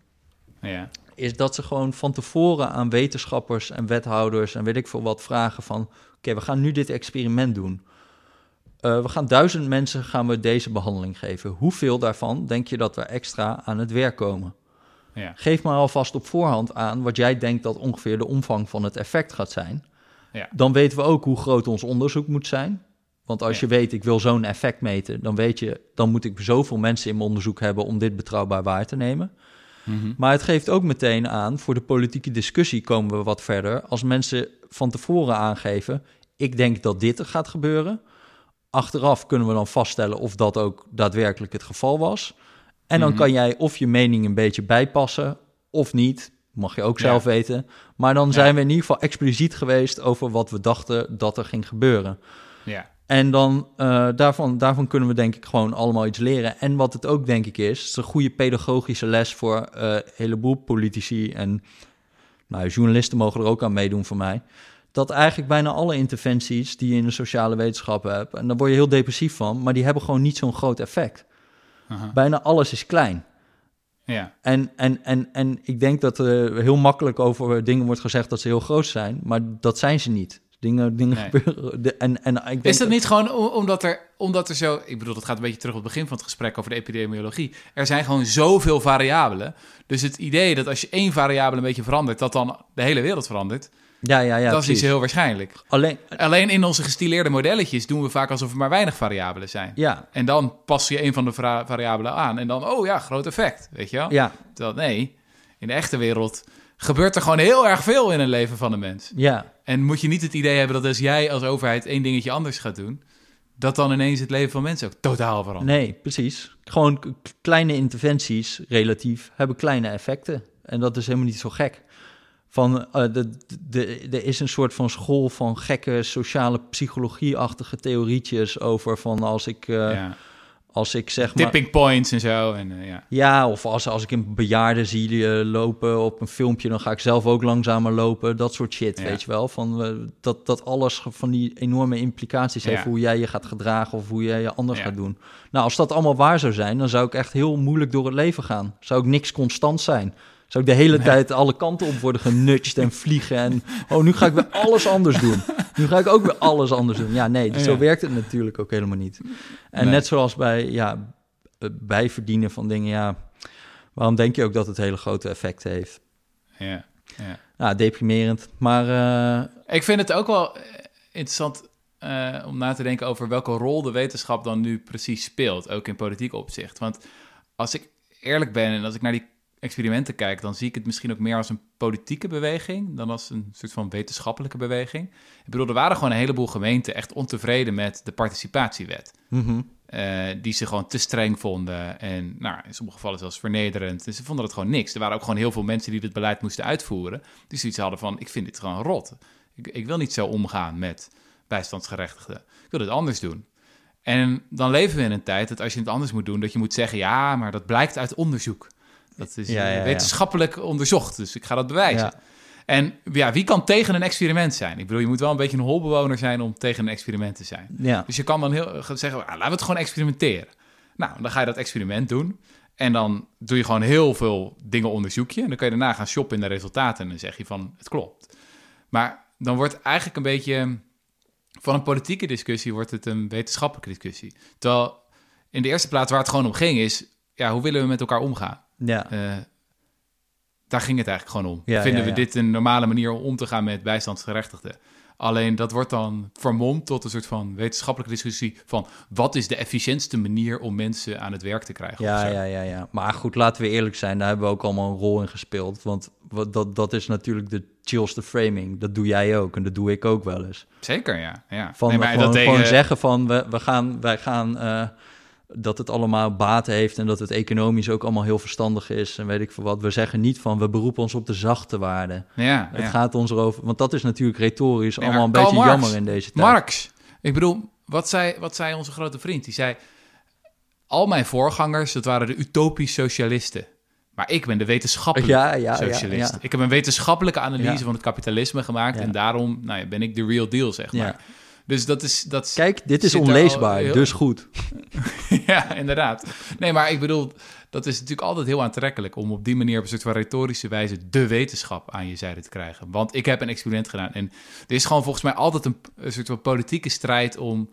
Ja. Is dat ze gewoon van tevoren aan wetenschappers en wethouders en weet ik veel wat vragen van, oké, we gaan nu dit experiment doen. Uh, we gaan duizend mensen gaan we deze behandeling geven. Hoeveel daarvan denk je dat we extra aan het werk komen? Ja. Geef maar alvast op voorhand aan wat jij denkt dat ongeveer de omvang van het effect gaat zijn. Ja. Dan weten we ook hoe groot ons onderzoek moet zijn. Want als je weet, ik wil zo'n effect meten, dan weet je, dan moet ik zoveel mensen in mijn onderzoek hebben om dit betrouwbaar waar te nemen. Mhm. Maar het geeft ook meteen aan, voor de politieke discussie komen we wat verder. Als mensen van tevoren aangeven, ik denk dat dit er gaat gebeuren. Achteraf kunnen we dan vaststellen of dat ook daadwerkelijk het geval was. En dan Mhm. kan jij of je mening een beetje bijpassen of niet. Mag je ook zelf Ja. weten. Maar dan zijn we in ieder geval expliciet geweest over wat we dachten dat er ging gebeuren. Ja. En dan uh, daarvan, daarvan kunnen we denk ik gewoon allemaal iets leren. En wat het ook denk ik is, is een goede pedagogische les voor uh, een heleboel politici en nou, journalisten mogen er ook aan meedoen voor mij. Dat eigenlijk bijna alle interventies die je in de sociale wetenschappen hebt, en daar word je heel depressief van, maar die hebben gewoon niet zo'n groot effect. Aha. Bijna alles is klein. Ja. En, en, en, en ik denk dat er heel makkelijk over dingen wordt gezegd dat ze heel groot zijn, maar dat zijn ze niet. Dingen, dingen Nee. gebeuren. De, en, en ik denk Is dat niet gewoon omdat er, omdat er zo... Ik bedoel, dat gaat een beetje terug op het begin van het gesprek over de epidemiologie. Er zijn gewoon zoveel variabelen. Dus het idee dat als je één variabele een beetje verandert... dat dan de hele wereld verandert... Ja, ja, ja. dat is niet heel waarschijnlijk. Alleen, Alleen in onze gestileerde modelletjes doen we vaak alsof er maar weinig variabelen zijn. ja, En dan pas je een van de variabelen aan. En dan, oh ja, groot effect, weet je wel? ja, Terwijl nee, in de echte wereld gebeurt er gewoon heel erg veel in een leven van een mens. ja, En moet je niet het idee hebben dat als jij als overheid één dingetje anders gaat doen, dat dan ineens het leven van mensen ook totaal verandert. nee, precies. Gewoon kleine interventies, relatief, hebben kleine effecten. En dat is helemaal niet zo gek. Van, eh, de, de, er is een soort van school van gekke sociale psychologie-achtige theorietjes over van als ik, eh, ja. Als ik zeg maar... Tipping points en zo. En, eh, ja. Ja, of als, als ik een bejaarde zie eh, lopen op een filmpje, dan ga ik zelf ook langzamer lopen. Dat soort shit, Ja. weet je wel. Van, eh, dat, dat alles van die enorme implicaties heeft hoe jij je gaat gedragen of hoe jij je anders gaat doen. Nou, als dat allemaal waar zou zijn, dan zou ik echt heel moeilijk door het leven gaan. Zou ik niks constant zijn. Zou ik de hele tijd alle kanten op worden genudged en vliegen. En oh, nu ga ik weer alles anders doen. Nu ga ik ook weer alles anders doen. Ja, nee, zo Ja. werkt het natuurlijk ook helemaal niet. En Nee. net zoals bij ja, bijverdienen van dingen, ja, waarom denk je ook dat het hele grote effect heeft? Ja. ja. Ja, deprimerend. Maar eh, Ik vind het ook wel interessant eh, om na te denken over welke rol de wetenschap dan nu precies speelt, ook in politiek opzicht. Want als ik eerlijk ben en als ik naar die experimenten kijk, dan zie ik het misschien ook meer als een politieke beweging dan als een soort van wetenschappelijke beweging. Ik bedoel, er waren gewoon een heleboel gemeenten echt ontevreden met de participatiewet. mhm, eh, die ze gewoon te streng vonden. En nou, in sommige gevallen zelfs vernederend. Dus ze vonden het gewoon niks. Er waren ook gewoon heel veel mensen die dit beleid moesten uitvoeren. Die zoiets hadden van, ik vind dit gewoon rot. Ik, ik wil niet zo omgaan met bijstandsgerechtigden. Ik wil het anders doen. En dan leven we in een tijd dat als je het anders moet doen... dat je moet zeggen, ja, maar dat blijkt uit onderzoek. Dat is Ja, eh, ja, wetenschappelijk onderzocht, dus ik ga dat bewijzen. En ja, wie kan tegen een experiment zijn? Ik bedoel, je moet wel een beetje een holbewoner zijn om tegen een experiment te zijn. Dus je kan dan heel gaan zeggen, ah, laten we het gewoon experimenteren. Nou, dan ga je dat experiment doen. En dan doe je gewoon heel veel dingen onderzoek je. En dan kan je daarna gaan shoppen in de resultaten. En dan zeg je van, het klopt. Maar dan wordt eigenlijk een beetje... Van een politieke discussie wordt het een wetenschappelijke discussie. Terwijl in de eerste plaats waar het gewoon om ging is... Ja, hoe willen we met elkaar omgaan? Ja, Eh, daar ging het eigenlijk gewoon om. Ja, Vinden ja, we dit een normale manier om om te gaan met bijstandsgerechtigden? Alleen dat wordt dan vermomd tot een soort van wetenschappelijke discussie van wat is de efficiëntste manier om mensen aan het werk te krijgen? ja, ja, ja, ja. Maar goed, laten we eerlijk zijn, daar hebben we ook allemaal een rol in gespeeld. Want wat, dat, dat is natuurlijk de chillste framing. Dat doe jij ook en dat doe ik ook wel eens. Zeker, ja. ja. Van Nee, maar gewoon, dat gewoon tegen- zeggen van, we, we gaan, wij gaan... eh, dat het allemaal baten heeft en dat het economisch ook allemaal heel verstandig is en weet ik veel wat. We zeggen niet van we beroepen ons op de zachte waarden. Ja, Het ja. gaat ons erover, want dat is natuurlijk retorisch Nee, allemaal een beetje Marx, jammer in deze tijd. Marx. Ik bedoel, wat zei, wat zei onze grote vriend? Die zei, al mijn voorgangers, dat waren de utopisch socialisten. Maar ik ben de wetenschappelijke Ja, ja, socialist. ja. Ik heb een wetenschappelijke analyse van het kapitalisme gemaakt. En daarom nou ja, ben ik de real deal, zeg maar. Dus dat is... Dat Kijk, dit is onleesbaar, heel- dus goed. ja, inderdaad. Nee, maar ik bedoel, dat is natuurlijk altijd heel aantrekkelijk... om op die manier op een soort van retorische wijze... de wetenschap aan je zijde te krijgen. Want ik heb een experiment gedaan. En er is gewoon volgens mij altijd een, een soort van politieke strijd... om,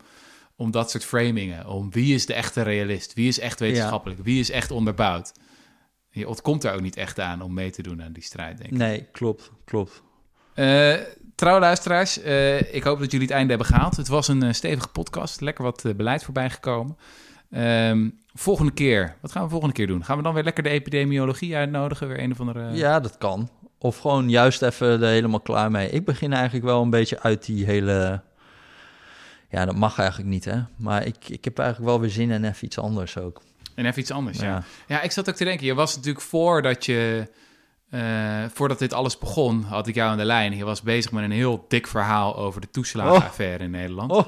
om dat soort framingen. Om wie is de echte realist? Wie is echt wetenschappelijk? Wie is echt onderbouwd? Je ontkomt er ook niet echt aan om mee te doen aan die strijd, denk ik. Nee, klopt, klopt. Eh, trouw luisteraars, eh, ik hoop dat jullie het einde hebben gehaald. Het was een eh, stevige podcast, lekker wat eh, beleid voorbij gekomen. Ehm, volgende keer, wat gaan we volgende keer doen? Gaan we dan weer lekker de epidemiologie uitnodigen? Weer een of andere... Ja, dat kan. Of gewoon juist even er helemaal klaar mee. Ik begin eigenlijk wel een beetje uit die hele... Ja, dat mag eigenlijk niet, hè. Maar ik, ik heb eigenlijk wel weer zin in even iets anders ook. En even iets anders, ja. Ja. ja. ik zat ook te denken, je was natuurlijk voordat je... eh, voordat dit alles begon, had ik jou aan de lijn. Je was bezig met een heel dik verhaal over de toeslagenaffaire in Nederland. Oh,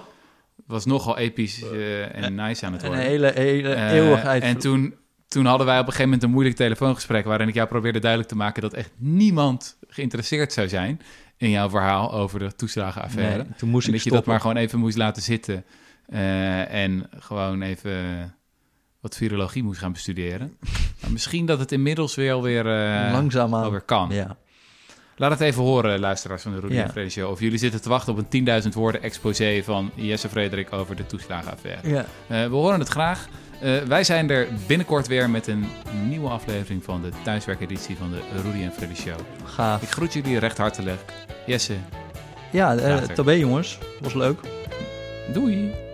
was nogal episch eh, en nice aan het een worden. hele, hele Eh, eeuwigheid. En toen, toen hadden wij op een gegeven moment een moeilijk telefoongesprek... waarin ik jou probeerde duidelijk te maken... dat echt niemand geïnteresseerd zou zijn... in jouw verhaal over de toeslagenaffaire. Nee, toen moest en ik dat je dat stoppen. maar gewoon even moest laten zitten... eh, en gewoon even wat virologie moest gaan bestuderen. maar misschien dat het inmiddels weer alweer, eh Langzaamaan. alweer kan. Ja. Laat het even horen, luisteraars van de Rudy Ja. en Freddy Show. Of jullie zitten te wachten op een 10.000 woorden exposé van Jesse Frederik over de toeslagenaffaire. ja. Eh, we horen het graag. Eh, wij zijn er binnenkort weer met een nieuwe aflevering van de thuiswerkeditie van de Rudy en Freddy Show. Gaaf. Ik groet jullie recht hartelijk. Jesse, Ja, Later. tabé jongens. Was leuk. doei!